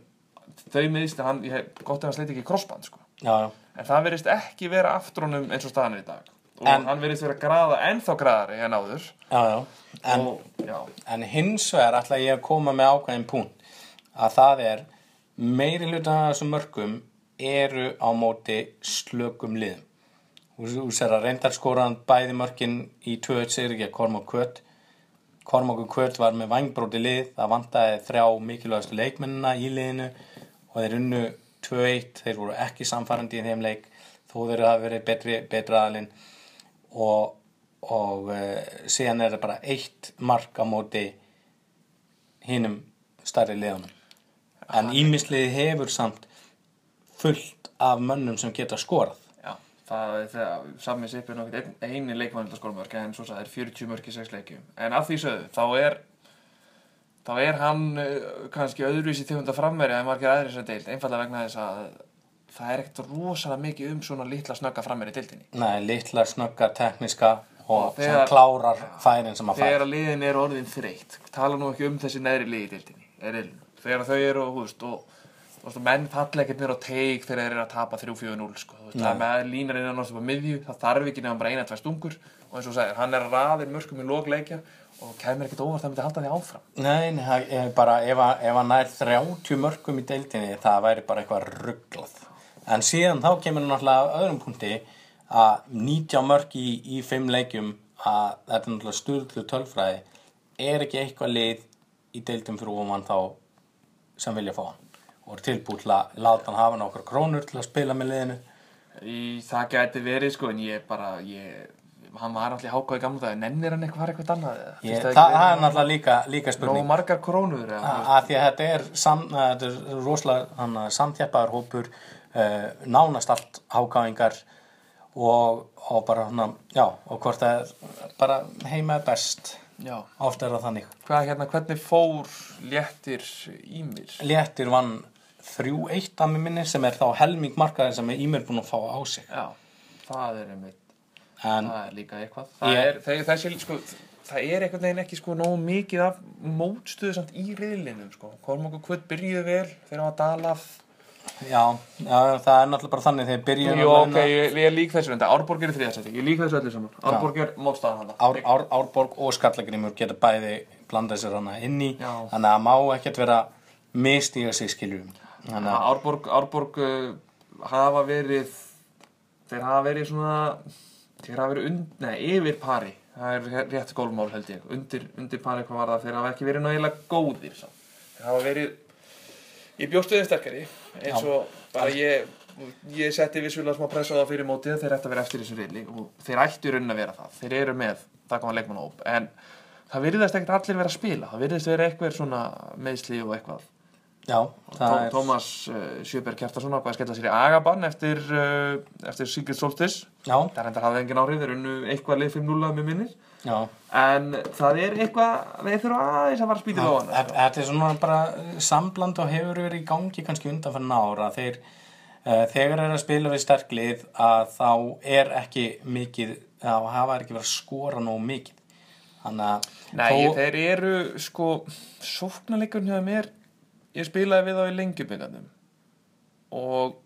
þau miðist, hann, ég hef gott ef hann sleiti ekki crossband sko. já, En það verðist ekki vera aftur honum eins og staðan er í dag. Og En- hann verðist vera að graða ennþá graðari en áður. já, já. En, og, en hins vegar ætla ég að koma með ákveðin punkt að það er meiri hluta af þessum mörgum eru á móti slökum liðum. Þú sér að reyndar skora hann bæði mörkin í 2-1 sigur ekki að Kormák Kvöt Kormákur Kvöt var með vangbróti lið. Það vantaði þrjá mikilvægastu leikmennina í liðinu og þeir unnu 2-1, þeir voru ekki samfærandi í þeim leik þó þeir hafa verið betri, betra aðlinn og, og uh, síðan er það bara eitt mark á móti hinum stærri liðanum en ímisliði hefur samt fullt af mönnum sem geta skorað já. Það er þegar, sami sipp er nokkið ein, eini leikmann til að skora mörg, en svo það er 40 mörg í 6 leikjum. En af því sögðu, þá er, þá er hann uh, kannski öðruvísi tegunda frammeri en margir aðrir sem deild, einfallega vegna þess að það er ekkert rosalega mikið um svona litla snögga frammeri í deildinni. Nei, litla, snögga, tekniska og Og sem þegar- klárar færin sem að færa þegar að liðin er orðin þreytt tala nú ekki um þessi neðri liði í deildinni er riðlunum. þegar þau eru þú veist, og, og menn falla ekkert mér á teik þegar þeir eru að tapa 3-4-0 sko. Þú veist, það með línar innan upp á miðju það þarf ekki nefnum bara eina, tvær stungur og eins og segir, hann er að raðir mörgum í lókleikja og kemur ekkert óvart að myndi halda því áfram Nei, nei, bara ef hann nær 30 mörgum í deildinni það væri bara eitthvað rugglað en síðan þá kemur hann náttúrulega að öðrum punkti að 90 mörg í, í 5 leikjum að þetta er náttúrulega sturðlu tölfræði. Er ekki eitthvað lið í deildum fyrir ofan þá sem vilja fá hann? Og er tilbúið til að láta hann hafa nokkar krónur til að spila með liðinu? Í, það gæti verið sko en ég bara ég, hann var alltaf hákáð í gamla dag nennir hann eitthvað eitthvað annað? Ég, það, það er náttúrulega líka, líka spurning. margar krónur veist? að því að þetta er, sam, að þetta er rosalega hann, samþjappaður hópur nánast allt hákáingar og, og bara hann, já, og hvort það er bara heima er best Já. oft er það þannig Hvað, hérna, hvernig fór léttir í mér? Léttir vann 3-1 að mér minni sem er þá helming markaðin sem er Ímir búin að fá á sig Já, það er einmitt, en það er líka eitthvað. Það Ég- er, það, þessi, sko, það er einhvern veginn ekki sko nógu mikið af mótstöðu samt í riðlinum, sko. Kormáku Kvöld byrjuði vel þegar hann var dalað. Já, já, það er náttúrulega bara þannig þegar byrjun Jú, ok, ég, ég lík þessu enda. Árborg er í þriðarsæti, ég lík þessu öllu saman. Árborg er mótstaðan hann. Ár, Ár, Árborg og Skallagrimur geta bæði blandað sér hana inn í Já. þannig að má ekkert vera mistíga sig skiljum að Árborg, Árborg uh, hafa verið, þeir hafa verið svona, þeir hafa verið und, nei, yfir pari. Það er rétt gólmál held ég. Undir, undir pari hvað var það, þeir hafa ekki verið náðilega góðir. Þeir hafa verið, ég bjóst við þeim sterkari, eins og bara ég, ég setti vissulega smá pressa á það fyrir mótið, þeir ætti að vera eftir þessu reyli og þeir ættu í raunin að vera það. Þeir eru með, það koma leikmannahóp, en það virðast ekkert allir vera að spila. Það virðist vera eitthvað svona meðsli og eitthvað. Já, Tó- er Tómas uh, Sjöberg Kjartason ákvað að skella sér í Agabann eftir, uh, eftir Sigurd Solstis það reyndar hafði engin áhrif, þeir unnu eitthvað lið 5-0 að mér minnir. Já. En það er eitthvað, þeir þurfa aðeins að fara að spýta á hann Þetta þetta er svona bara sambland og hefur verið í gangi kannski undanfann ára þeir, uh, þegar er að spila við sterklið að þá er ekki mikið, þá hafa ekki verið að skora nóg mikið. Þannig að Nei, þó- þeir eru sko sóknarleikurinn hjá mér ég spilaði við þá í lengjubingandum og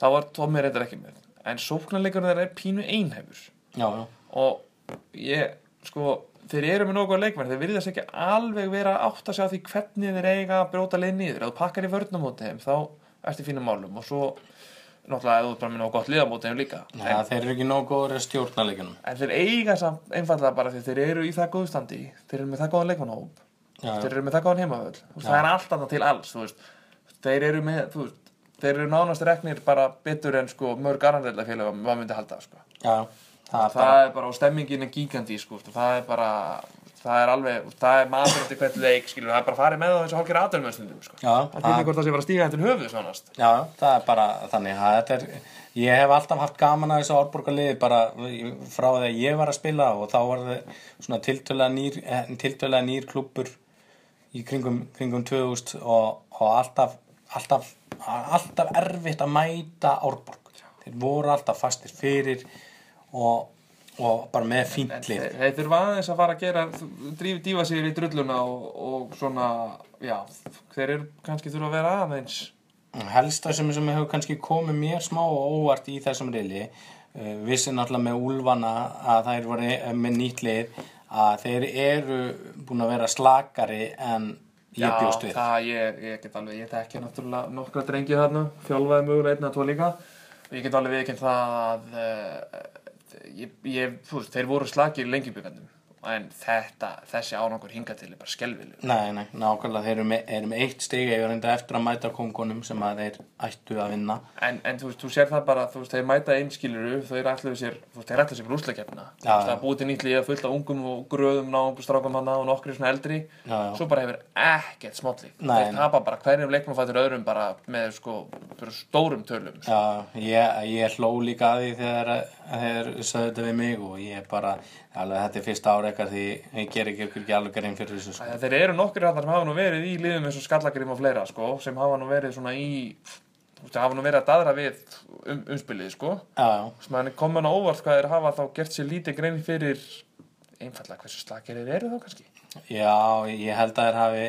þá var Tommi reyndar ekki með. En sóknarleikurinn þeir er pínu einhæfur. Já, já, og ég, sko þeir eru með nokkuð leikmenn, þeir virðast ekki alveg vera átt að sjá því hvernig þeir eiga að brjóta leið niður, ef þú pakkar í vörnum út þeim þá ertu fínum málum. Og svo náttúrulega ef þú ert bara með nóg gott liðamóti þeim líka. Ja, þeir eru ekki nógu góður að stjórna leikjunum en þeir eiga samt einfallega bara því þeir eru í það góðu standi. Þeir eru með það góðan leikmannahóp. Já. Þeir eru með það góðan heimavöld það er allt annað til alls þeir eru með veist, þeir eru nánast reknir bara betur en sko, mörg arandreila félag maður myndi halda sko. Það það bara er bara, og stemmingin er gígandi sko, það er bara það er alveg, það er maður eftir hvert leik skilur, það er bara farið með það eins og hálfgerð aðdölmjöðstundum sko. Það er ekki hvort það sé bara að stíga hendur höfuð svonast Já, það er bara þannig að þetta er, ég hef alltaf haft gaman að þessu árborgarliði bara frá að ég var að spila og þá var það svona tiltölega nýr, eh, tiltölega nýr klúbbur í kringum, kringum 2000 og, og alltaf, alltaf, alltaf erfitt að mæta árborg. Þeir voru alltaf fastir fyrir og, og bara með fínt lið. þeir, þeir þurfa aðeins að fara að gera dríf, dífa sig í drulluna og, og svona, já þeir eru kannski þurfa að vera aðeins helsta sem, sem hefur kannski komið mér smá og óvart í þessum reyli uh, vissi náttúrulega með úlfana að þær voru eh, með nýtt lið að þeir eru búin að vera slakari en ég bjóst við. það ég, ég get alveg, ég þekki náttúrulega nokkra drengi þarna, þjálfaði mögulega einn að tvo líka. Og ég get alveg viðkynnt það að uh, ég, ég, þú veist, þeir voru slagir í lengjubjöfandum en þetta, þessi árangur hinga til er bara skelvileg Nei, nei, nákvæmlega, þeir eru með, eru með eitt stig eða reynda eftir að mæta kongunum sem að þeir ættu að vinna. En, en þú veist, þú sér það bara, þú veist, þeir mæta einskiluru þeir ætluðu sér, þú veist, þeir ætluðu sér fyrir úrslagkeppna Já, það búið til nýtt liða fullt af ungum og gröðum náungum strákum hana og nokkri svona eldri. Já, já. svo bara hefur ekkert smáttlík Nei, þeir tapa bara hverjum leiknum fættur öðrum bara með sko, bara stórum tölum sko. Já, ég, ég hló líka að því þegar þeir sögðu þetta við mig og ég bara, alveg þetta er fyrsta ára eitthvað því ég ger ekki ekki alveg grein fyrir þessu sko. Þeir eru nokkri hann sem hafa nú verið í liðum eins og skallagrim og fleira sko, sem hafa nú verið svona í veist, hafa nú verið að daðra við um, umspilið sko. Já, já, sem hann á óvart hvað þeir hafa þá gert sér lítið grein fyrir einfallega hversu slakir þeir eru þá kannski. Já, ég held að þeir hafi,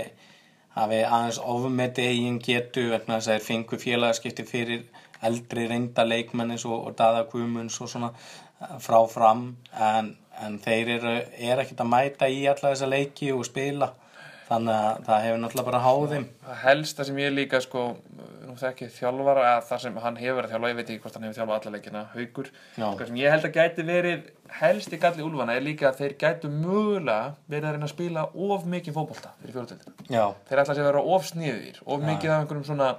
hafi aðeins ofmeti eigin getu vegna þess að þeir fengu félagaskipti fyrir eldri reynda leikmenn eins og, og Dada Guðmunds og svona eh, frá fram. En, en þeir eru er ekkert að mæta í alla þessa leiki og spila. Þannig að það hefur náttúrulega bara háð þeim. Það helsta sem ég líka sko nú þekki þjálfara eða það sem hann hefur að þjálfa ég veit ekki hvort hann hefur þjálfað alla leikina haukur. Já. sko, sem ég held að gæti verið helst í galli úlfana er líka að þeir gætu mögulega verið að reyna að spila of mikið fótbolta fyrir fjóruðtöldina Já, þeir ætla sér að vera of sniðir of mikið af einhverjum svona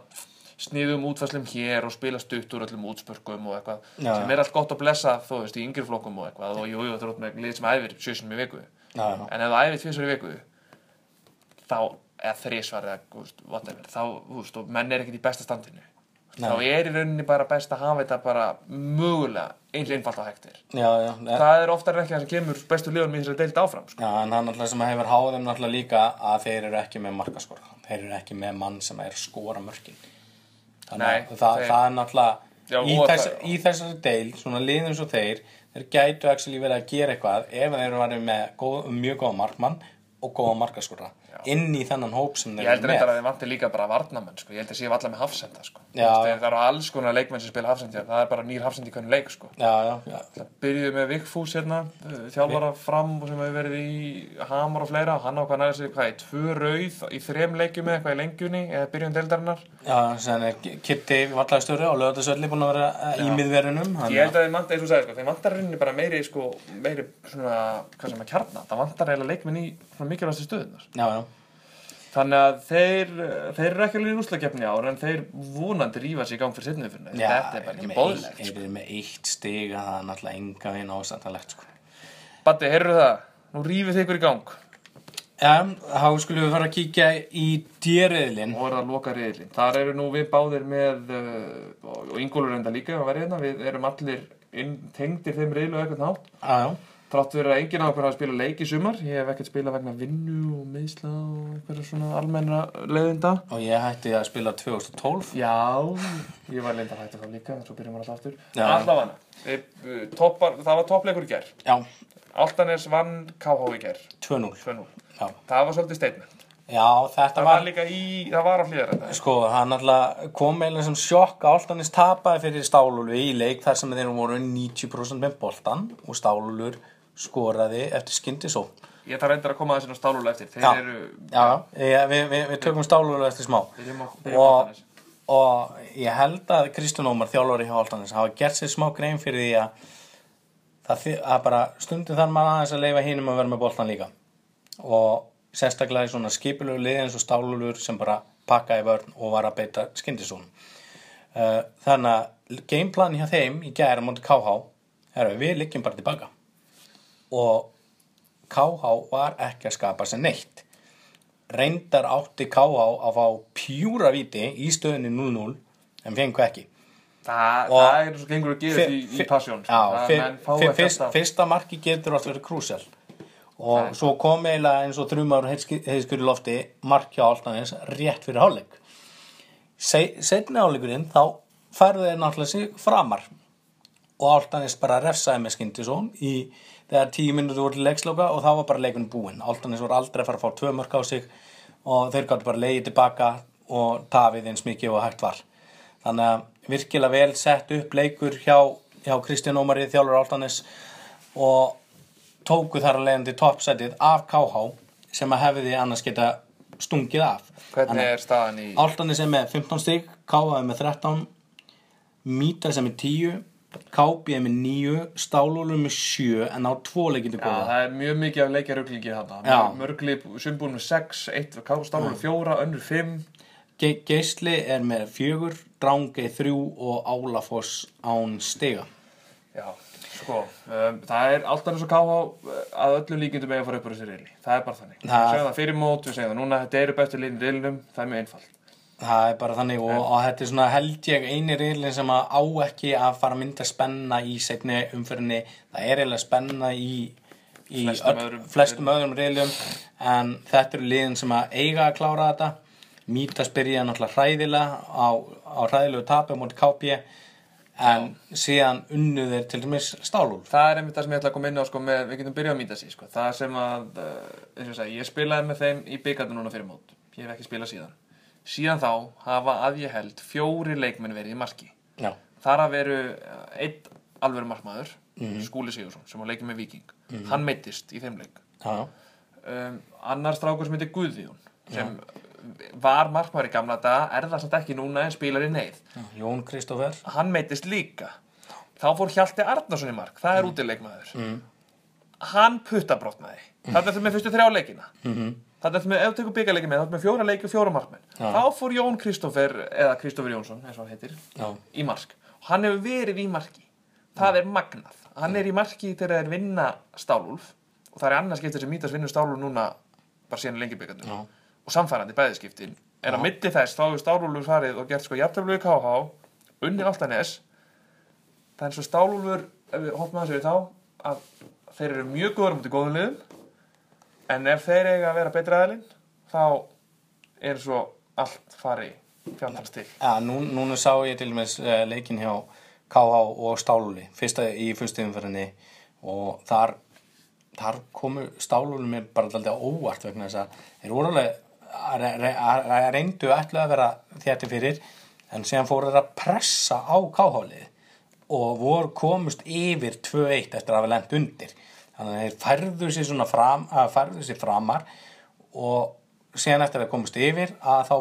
sniðum útfæslum hér og spila stutt úr öllum útspörkum og eitthvað Já. sem er allt gott að blessa þú veist í yngri flokkum og eitthvað og jú, jú, þú ert með lið sem æfir sjösum í viku já, en ef það æfir tvisar í viku þá, eða þrísvar þá, þú veist, og menn er ekkert í besta standinu Nei. þá er í rauninni bara best að hafa þetta bara mögulega eins einfalt á hektir já, já, það er oftar ekki það sem kemur bestu liðunum í þessari deild áfram sko. Já, en það er náttúrulega sem hefur háð þeim náttúrulega líka að þeir eru ekki með markaskora. Þeir eru ekki með mann sem er að skora mörkin. Þannig að það, það er náttúrulega, Já, í, þess, það- í þessari deil, svona liðum svo þeir, þeir gætu actually verið að gera eitthvað ef þeir eru verið með góð, mjög góða markmann og góða markaskora inn í þennan hóp sem þeir ég held eru reyndar með. að þeir vantir líka bara varnamenn sko. ég held að séu allar með hafsenda sko. Það eru alls konar leikmenn sem spila hafsendi það er bara nýr hafsendi í hvernig leik sko. Já, já, já, Það byrjuðu með Vigfús hérna, uh, þjálfara fram sem hefur verið í Hamar og fleira, hann ákvað næra sig hvað, í tvö rauð í þrem leikjum eða eitthvað í lengjunni eða byrjun deildarinnar. já, sem er Kitty vallagstöru og lögðarsöldi búin að vera eh, í miðverunum. Ég held að þeir vantar, eins og sko, þeir vantar rauninni bara meiri, sko, meiri svona, hvað sem að kjarna, það vantar eiginlega leikminn í svona mikilvægstu stöðunar. Já, já, Þannig að þeir, þeir eru ekki alveg í úslakefni ár en þeir vonandi rífa sig í gang fyrir setnum fyrir já. Þetta er bara ekki með bóðlegt. eitt- Eru með eitt stig að það er náttúrulega enga veginn ásættalegt, sko. Batti, heyrðu það? Nú rífið þið ykkur í gang Já, þá skulum við fara að kíkja í dýriðlinn. og er að loka reyðlinn. Þar eru nú við báðir með, uh, og Ingólfur enda líka hérna, við erum allir tengdir þeim reyðlu og eitthvað nátt. Já, já. Þrátt fyrir að enginn af okkur hafa spilað leik í sumar, ég hef ekkert spilað vegna vinnu og meðsla og eitthvað svona almenna leiðinda. Og ég hætti að spila 2012. Já, ég var hægt að það líka, svo byrjum við alltaf aftur. Allavega, Þeir, toppar, það var toppleikur í gerð. Já, Altanes vann KH í gerð, 2-0. 2-0. Já. Það var svolítið statement. Já, þetta Það var, var líka í, það var á hlýðar þetta. sko, hann alltaf kom eiginlega sem sjokk að Áltanis tapaði fyrir Stálulvi í leik þar sem þeir voru 90% með boltan og Stálulur skoraði eftir skyndisó. Ég þarf reyndar að koma að þessi stálulega eftir. Þeir Já. eru, Já, já, við, við, við tökum Stálulvi eftir smá. Og, og ég held að Kristján Ómar þjálfari hjá Altanis hafa gert sér smá grein fyrir því að það að bara stundum þar maður aðeins að leifa hinum að vera með boltan líka og sérstaklega í svona skipulegu liði eins og stálulur sem bara pakka í vörn og var að beita skyndisónum uh, þannig að gameplan hjá þeim í gæra mútið KH er að við liggjum bara tilbaka og KH var ekki að skapa sér neitt. Reyndar átti KH að fá pjúra viti í stöðunni 0-0 en fengu ekki. Og- það er svo gengur að gera í, í passjón sko. Já, Það- fyr, menn fá fyr, ekki fyrst, alltaf- fyrsta marki getur alltaf verið krúsjál og svo kom eiginlega eins og þrjumar heiðskur í lofti mark hjá Altanis rétt fyrir hálfleik. Se, setni hálfleikurinn þá færðu þeir náttúrulega sig framar. Og Altanis bara refsaði með skyndisón í þegar tíu minnur voru til leiksloka og þá var bara leikun búinn. Altanis voru aldrei að fara að fá tvö mörk á sig og þeir gáttu bara leiði tilbaka og tafið eins mikið og hægt var. Þannig að virkilega vel sett upp leikur hjá, hjá Kristján Ómari þjálfur Altanis og tóku þar að leiðandi toppsætið af KH sem að hefði annars geta stungið af. Hvernig er staðan í Altanis er með 15 stík KH er með 13 Mýta sem er 10 KB er með 9 Stálúlur með 7 en á 2 leikindi Já, góða það er mjög mikið af leikjaruglingi þarna. Já. Mörgli, sumbúin með 6, 1 Stálur 4, önnur 5 Ge Geisli er með 4 Drangei 3 og Álafoss án stiga. Já, sko um, Það er alltaf eins og káha að öllum líkindum eiga að fara upp úr þessi reyli Það er bara þannig. Við segjum það fyrir mót, við segjum það núna Þetta eru bestu liðin reylinum, það er mjög einfalt Það er bara þannig og, og þetta er svona held ég eini reylinn sem að á ekki að fara að mynda spenna í segni umfyrinni. Það er eiginlega spenna í, í Flestum öll- öðrum flestum öðrum reylum en þetta eru liðin sem að eiga að klára þetta. Mítas byrja náttúrulega hræðilega á, á hræðilegu tapi mútið KP en síðan unnu þeir til dæmis stálúl. Það er einmitt það sem ég ætla að koma inn á sko, með, Við getum byrjað að mýta sig sko. Það sem að, uh, eins og ég segi, ég spilaði með þeim í byggarnu núna fyrir mót Ég hef ekki spilað síðan Síðan þá hafa að ég held fjóri leikmenn verið í marki Já, Þar að veru uh, einn alvöru markmaður Mhm. Skúli Sigursson sem var leikið með Viking Hann meittist í þeim leik já, um, annar strákur sem heitir Guðjón sem var markmaður í gamla daga er það samt ekki núna en spilar í neyð já. Jón Kristófer. hann meittist líka þá fór Hjalti Arnarsson í mark það er mm. útileikmaður mm. hann puttabrotnaði mm. þetta er með fyrstu þrjá leikina er með, ef þú tekur byggarleiki með þá er með fjóra leiki og fjóra markmenn. Þá fór Jón Kristófer eða Kristófer Jónsson eins og hann heitir Já, í mark. Og hann hefur verið í marki. Það er magnað. Hann er í marki þegar þeir vinna Stálúlf og það er annars skiptir sem Mítas vinnur Stálúlf núna bara síðan lengi Já. og samfærandi bæðiskiptin. En á milli þess þá hefur Stálúlfur farið og gert sko jafntöflu í KH unni Altanes það er eins og Stálúlfur ef við hoppum að þessu við þá að þeir eru mjög góður mútið góðum liðum en ef þeir eiga að vera betri aðilinn þá er svo allt fari fjandans til Ja, nú, núna sá ég til dæmis uh, leikin hjá KH og Stálúli fyrsta í fyrstu umferðinni. Og þar, þar komu Stálúli mér bara alltaf óvart vegna þess að þeir voru alveg að re- að- að reyndu ætlu að vera þétti fyrir en síðan fóru þeir að pressa á KH-lið og voru komust yfir 2-1 eftir að hafa lent undir þannig að þeir færðu sér svona fram, færðu sér framar og síðan eftir að komast yfir að þá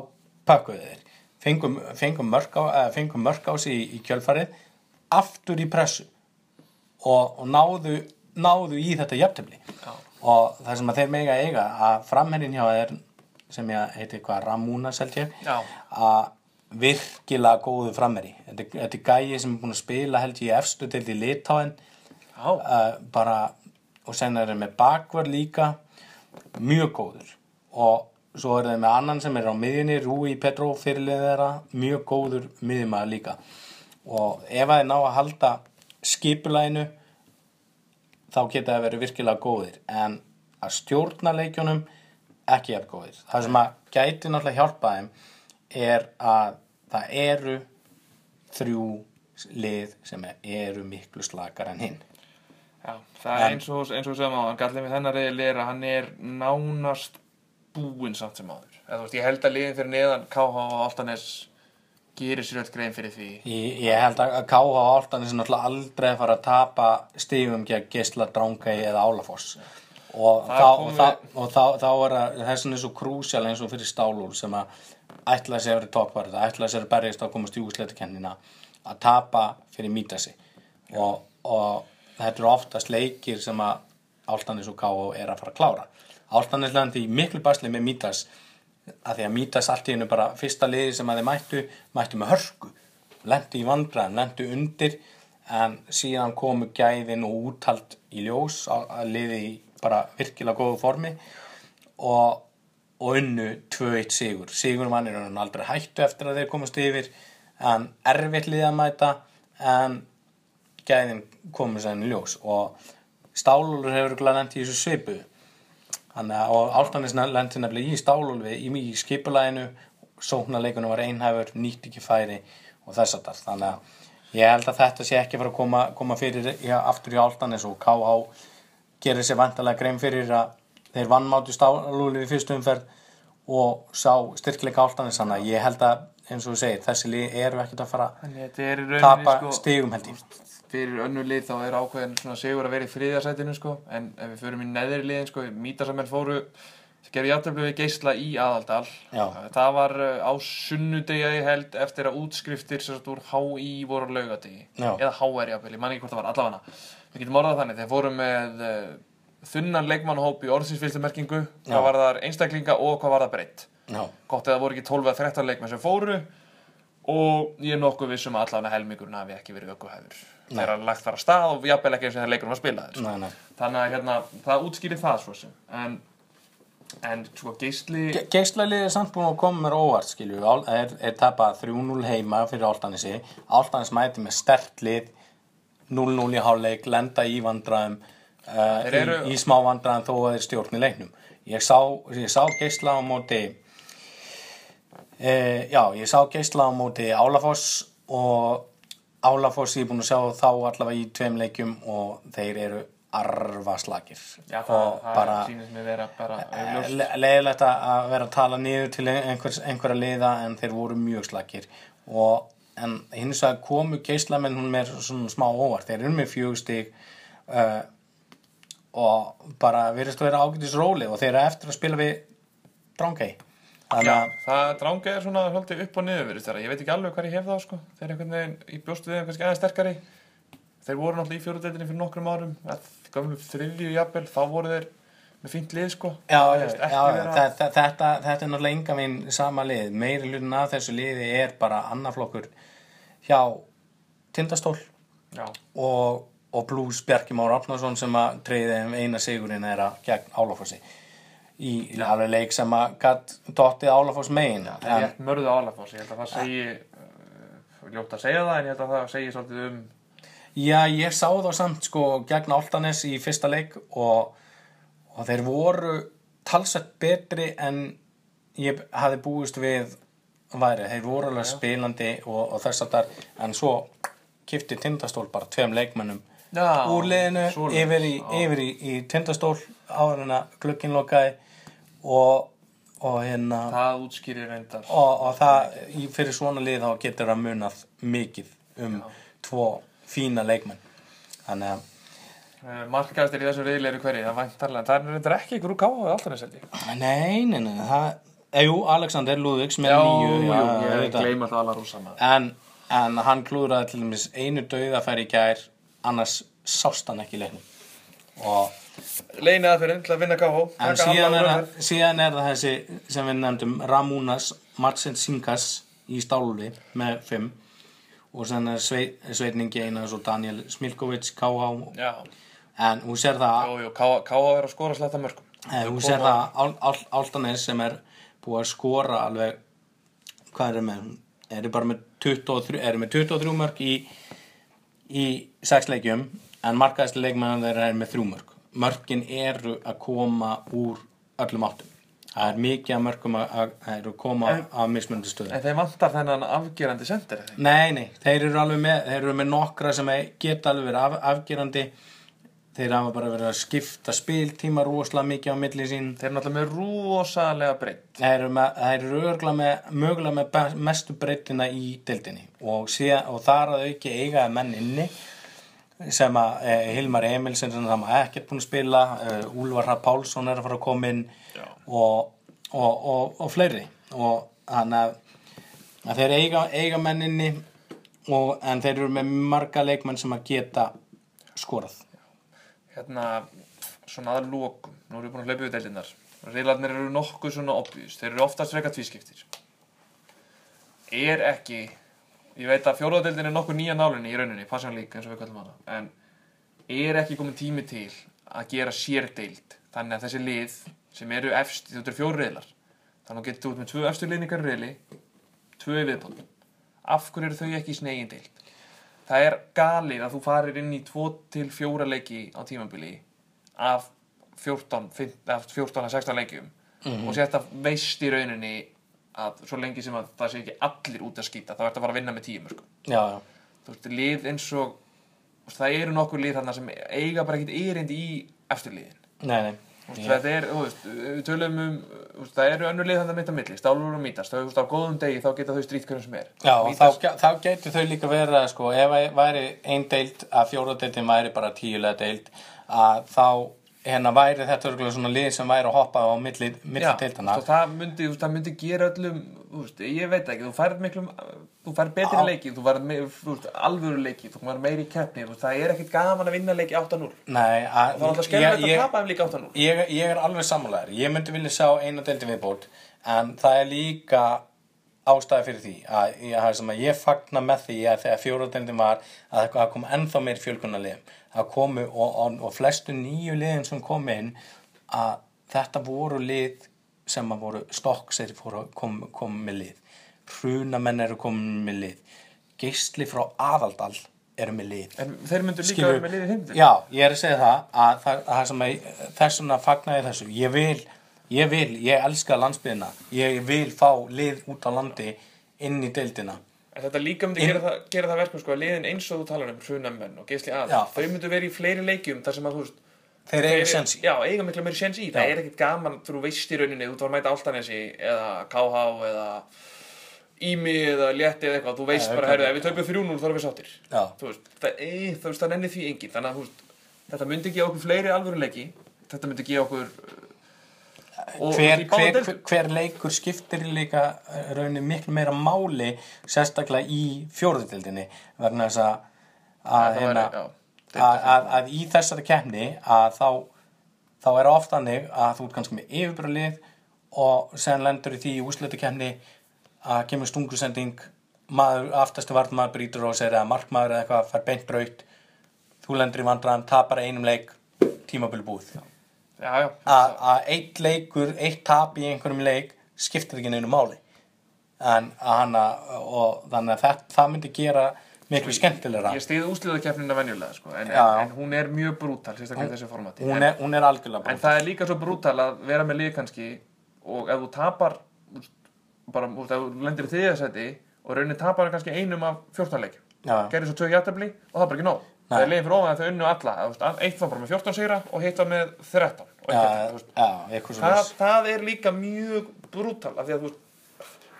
pökkuðu þeir. Fengum, fengum, mörk á, eða, fengum mörk á sig í, í kjölfarið aftur í pressu og, og náðu, náðu í þetta jafntöfli og það sem að þeir mega eiga að framherrin hjá þeir sem ég heiti hvað Ramúna selt ég Já. að virkilega góðu framherri þetta, þetta er gæi sem er búin að spila held ég efstu til í Litáin Já, uh, bara og sen er þeir með bakvörð líka mjög góður og svo er þeir með annan sem er á miðjunni Rúi Petró fyrirlið þeirra mjög góður miðjumæður líka. Og ef þeir ná að halda skipulæginu þá geta þeir verið virkilega góðir. En að stjórna leikjunum ekki jafn góðir. Það sem að gæti náttúrulega hjálpa þeim er að það eru þrjú lið sem eru miklu slakar en hinn Já, það er eins og, eins og sem áðan, gallið með þennar reyðil er að hann er nánast búinn samt sem áður. Eða, veist, ég held að liðin fyrir neðan KH og Altanes gerir sér öll grein fyrir því. Ég, ég held að KH og Áltanis er náttúrulega aldrei að fara að tapa stífum gegn Gisla, Drángæi eða Álafoss og, þá, og, þá, og þá, þá er að þessin er svo krúsjál eins og fyrir stálúr sem að ætla sér að vera toppvarð ætla sér að berjast á að komast í úsleitukennina að tapa fyrir mítasi og, og þetta eru oftast leikir sem að Áltanis og K.O. er að fara að klára Áltanis lendi í miklu basli með mítas að því að mítas allt í hennu bara fyrsta liði sem að þeir mættu mættu með hörku lendi í vandræðan, lendi undir en síðan komu gæðin og úthald í ljós að liði í bara virkilega góðu formi og, og unnu 2-1 sigur sigur mann er hann aldrei hættu eftir að þeir komast yfir en erfitt liði að mæta en gæðin komu sér í ljós og Stálúlur hefur lent í þessu að og Áltanis lendi nefnilega í stálulvi í, í skipulæginu, sóknarleikunum var einhæfur, nýtt ekki færi og þess að það. Þannig að ég held að þetta sé ekki fara að koma, koma fyrir já, aftur í Áltanis og KH gerir sér vantarlega grein fyrir að þeir vannmátu stálulvi í fyrstu umferð og sá styrkleika Áltanis. Þannig að ég held að eins og þú segir, þessi lið eru ekkert að fara að tapa sko, stigum held ég. Fyrir önnu lið þá er ákveðin svona sigur að vera í þriðasætinu sko. En ef við förum í neðri liðin sko mítasamenn fóru gerði játtöflu við geisla í aðaldal. Já. það var uh, á sunnudegi held eftir að útskriftir sem sagt úr HÍ voru laugadegi eða HR jafnvel, ég man ekki hvort það var allavega. Við getum orðað þannig, þeir fóru með uh, þunnan leikmannhóp í orðsinsfylgdumerkingu Já. hvað var það einstaklinga og hvað var það breytt gott eða voru ekki 12 eða 13 leikmenn sem fóru. Og ég er nokkuð vissum að allavega helmingurinn hafi ekki verið ökuhæfur þegar lagt var að stað og jafnvel ekki eins og þegar leikurinn var spilaður sko. nei, nei. þannig að hérna, það útskýrir það svo sem. En, en sko geisli Ge- Geislaliðið er samt búin að koma mér óvart skilju, er, er tapað 3-0 heima fyrir Áltanesi, Áltanes mæti með stert lið 0-0 í hálfleik, lenda í vandræðum uh, eru- í, í smá vandræðum þó að þeir stjórni leiknum. Ég sá, ég sá geisla á móti uh, já, ég sá geisla á móti Álafoss og Álafoss ég er búin að sjá þá allavega í tveim leikjum og þeir eru arfaslagir já, það, það bara sýnist mér vera bara augljóst. Le leiðilegt að að vera að tala niður til einhvers, einhverja liða en þeir voru mjög slakir. Og en hins vegar komu geislamenn hún með svona smá óvart. Þeir eru með fjögustig uh, og bara virðist að vera ágætis róli og þeir eru eftir að spila við Drángei þannig Já, að það drangi er svona svolítið upp og niður vera. ég veit ekki alveg hvað ég hef þá sko. þeir eru einhvern veginn í bjóstu við kannski aðeins sterkari. Þeir voru náttúrulega í fjóruðdeldinni fyrir nokkrum árum. Að gömlu þriðju jafnvel þá voru þeir með fínt lið sko. Já, já, þetta, þetta, þetta er náttúrulega enga minn sama lið, meiri hlutin af þessu liði er bara annaflokkur hjá Tindastól og, og Blues Bjarki Már Árnason sem að treyði þeim eina sigurinn er að gegn Álafossi í alveg leik sem að gatt dottið Álafoss megin. Það er rétt mörðu álafoss, ég held að það segi uh, ljótt að segja það en ég held að það segi svolítið um Já, ég sá þá samt sko gegn Áltanes í fyrsta leik og, og þeir voru talsett betri en ég hafi búist við væri. Þeir voru alveg spilandi og, og þess að þar en svo kifti tindastól bara tveim leikmennum Já, úr svoleiðis, yfir, í, já. í, í tindastól áður en að glukkin lokaði og, og hérna það útskýrir reyndar. Og, og það fyrir svona lið þá getur það munað mikið um tvo fína leikmenn. Þannig að uh, markaðastir í þessu riðli eru hverju, það væntarlega það er reyndar ekki úr káa alltaf þess að nei, nei, nei, það eh, jú, Alexander Lúðvíks með Já, nýju jú, já, ég gleyma alltaf alla rúsa maður. En, en hann klúðraði til dæmis einu dauðafæri í gær annars sást hann ekki leiknum. Og Leini aðferðin til að vinna káa en síðan er, það, síðan er það þessi sem við nefndum Ramúnas Marcin Sinkas í Stálfi með 5 og sen er Sveit, Sveitningi Einars og Daniel Smilkovic KH Já, en hún sér það jú, káa, káa er að skora slætta mörgum Eh, Hún sér það Áltanes sem er búið að skora alveg hvað er með? Eru bara með 23, eru með 23 mörg í, í 6 leikjum en markaðist leikmennan þeirra er með 3 mörg mörgin eru að koma úr öllum áttum. Það er mikið að mörgum að, að, að koma En- af mismunandi stöðu En þeir vantar þennan afgerandi sendir? Nei, nei, þeir eru alveg með þeir eru með nokkra sem geta alveg verið af, afgerandi. Þeir hafa bara verið að skipta spiltíma rosalega mikið á milli sín. Þeir eru náttúrulega með rosalega breytt þeir eru, með, þeir eru með mögulega með mestu breytina í deildinni. Og, sé, og þar að auki eigaði menn inni sem að eh, Hilmar Emilsen sem það maður ekkert búin að spila uh, Úlfar Hrafn Pálsson er að fara að koma inn og, og, og, og fleiri. Og hann að, þeir eiga, eiga menninni og, en þeir eru með marga leikmenn sem að geta skorað. Hérna, svona að lokum nú erum við búin að hlaupa við deildirnar. Reylarnir eru nokkuð svona obvious. Þeir eru oftast freka tvískiptir. Er ekki ég veit að fjóruðadeildin er nokkuð nýja nálinni í rauninni, passion league eins og við kallum hana. En er ekki komin tími til að gera sérdeild þannig að þessi lið sem eru efst þetta eru fjóru reylar þannig að getur út með tvö efstu liðningar reyli tvö í viðbót. Af hverju eru þau ekki í snegin deild? Það er galið að þú farir inn í 2 til 4 leiki á tímabili af 14, 15, af 14 að 16 leikjum og að veist í rauninni að svo lengi sem að það sé ekki allir út að skýta þá ertu að fara að vinna með tíum sko. já, já, þú veist, lið eins og það eru nokkur lið þarna sem eiga bara ekkert erindi í eftirliðin. Nei, nei. Þetta er, þú veist, við tölum um það eru önnur lið þannig að mitt á milli stálur og mítast, þú veist, á góðum degi þá geta þau strýtt hverjum sem er. Já, Mítast- þá, þá getur þau líka verið að sko, ef að væri ein deild að fjóradeildin væri bara tíulega deild að þá hérna væri þetta örugglega svona lið sem væri að hoppa á milli, milli veist, það myndi, það myndi gera öllum veist, ég veit ekki, þú færð miklum þú færð betri Á. leiki, þú færð alvöru leiki, þú færð meiri keppni það er ekkit gaman að vinna leiki 8-0 Nei, að, það er alltaf skemmilegt að tapa þeim líka 8-0 ég, ég er alveg sammálaður. Ég myndi vilja sjá eina deildi viðbót en það er líka ástæði fyrir því að, að, sem að ég fagna með því að þegar fjóradeildin var að það kom ennþá meir fjölkunarliðum að komu og, og, og flestu nýju liðin sem kom inn að þetta voru lið sem að voru fóru að kom, kom með lið. Hrunamenn eru komin með lið. Geisli frá aðaldal eru með lið. En þeir myndu líka vera með hindi Já, ég er að segja það að sem að þess vegna fagna ég þessu. Ég vil, ég vil, ég elska landsbyðina ég vil fá lið út á landi inn í deildina. En þetta líka myndi gera það, gera það verkum sko að liðin eins og þú talar um hrunamenn og geisli að Já. þau myndu vera í fleiri leikjum þar sem að þú veist þeir eru sens í. Já, eiga miklu meiri sens í, það er ekkit gaman þú veist í rauninni, þú var mæta Áltanesi eða KH eða Ími eða Létti eða eitthvað þú veist bara, já. ef við töpum 3-0 þá erum við sáttir. Þú veist, það, e, það nenni því engin þannig að þetta myndi gefa okkur fleiri alvöruleiki. Þetta myndi gefa okkur hver, hver, deildum. hver leikur skiptir líka eh, rauninni miklu meira máli sérstaklega í fjóruðdeldinni vegna þess að að, hérna, að, að, að í þessari keppni að þá þá er oft þannig að þú ert kannski með yfirbröðlið og sen lendur í því í úsletu keppni að kemur stungusending maður, aftastu vartmaður brýtur og segir að markmaður eða eitthvað fær beint braut þú lendur í vandræðan, tapar einum leik tímabili búið. Já, að eitt leikur, eitt tap í einhverjum leik skiptir ekki neinu máli. En hana og þannig að það, það myndi gera miklu skemmtilegra. ég stiði úsliðakeppnina venjulega sko, en, en, hún er mjög brútal hún en, er, hún er algjörlega en það er líka svo brútal að vera með lið kannski og ef þú tapar bara, úst, ef þú lendir í þriðasæti og raunin tapar kannski einum af 14 leikjum. Já. gerir svo tvö hjartabli og það er bara ekki nóg það er liðin fyrir ofan að þau unnu alla. Þú eitt var bara með 14 sigra og hitt var með 13 og já, eitt, þú veist, já, eitthvað það, það er líka mjög brútal af því að þú veist,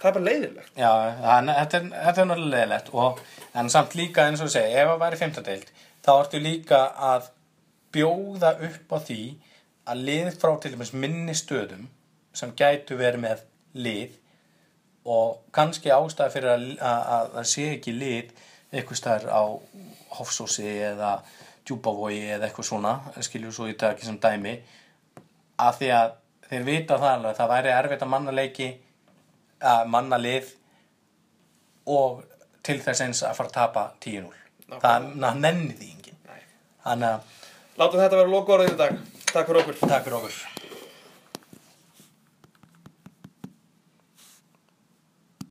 það er bara leiðilegt já, þannig, þetta er, þetta er náttúrulega leðilegt og, en samt líka eins og ég segi ef það væri fimmtadeild þá ertu líka að bjóða upp á því að lið frá til dæmis minni stöðum sem gætu verið með lið og kannski ástæði fyrir að, að, að það sé ekki lið eitthvað stær á Hofsósi eða Djúbavogi eða eitthvað svona skiljum svo í dag ekki sem dæmi. Að því að þeir vita það alveg að það væri erfitt að manna leiki að manna lið og til þess eins að fara að tapa 10-0 það nenni því enginn. Látum þetta vera loka orðið í dag. Takk fyrir okkur. Takk fyrir okkur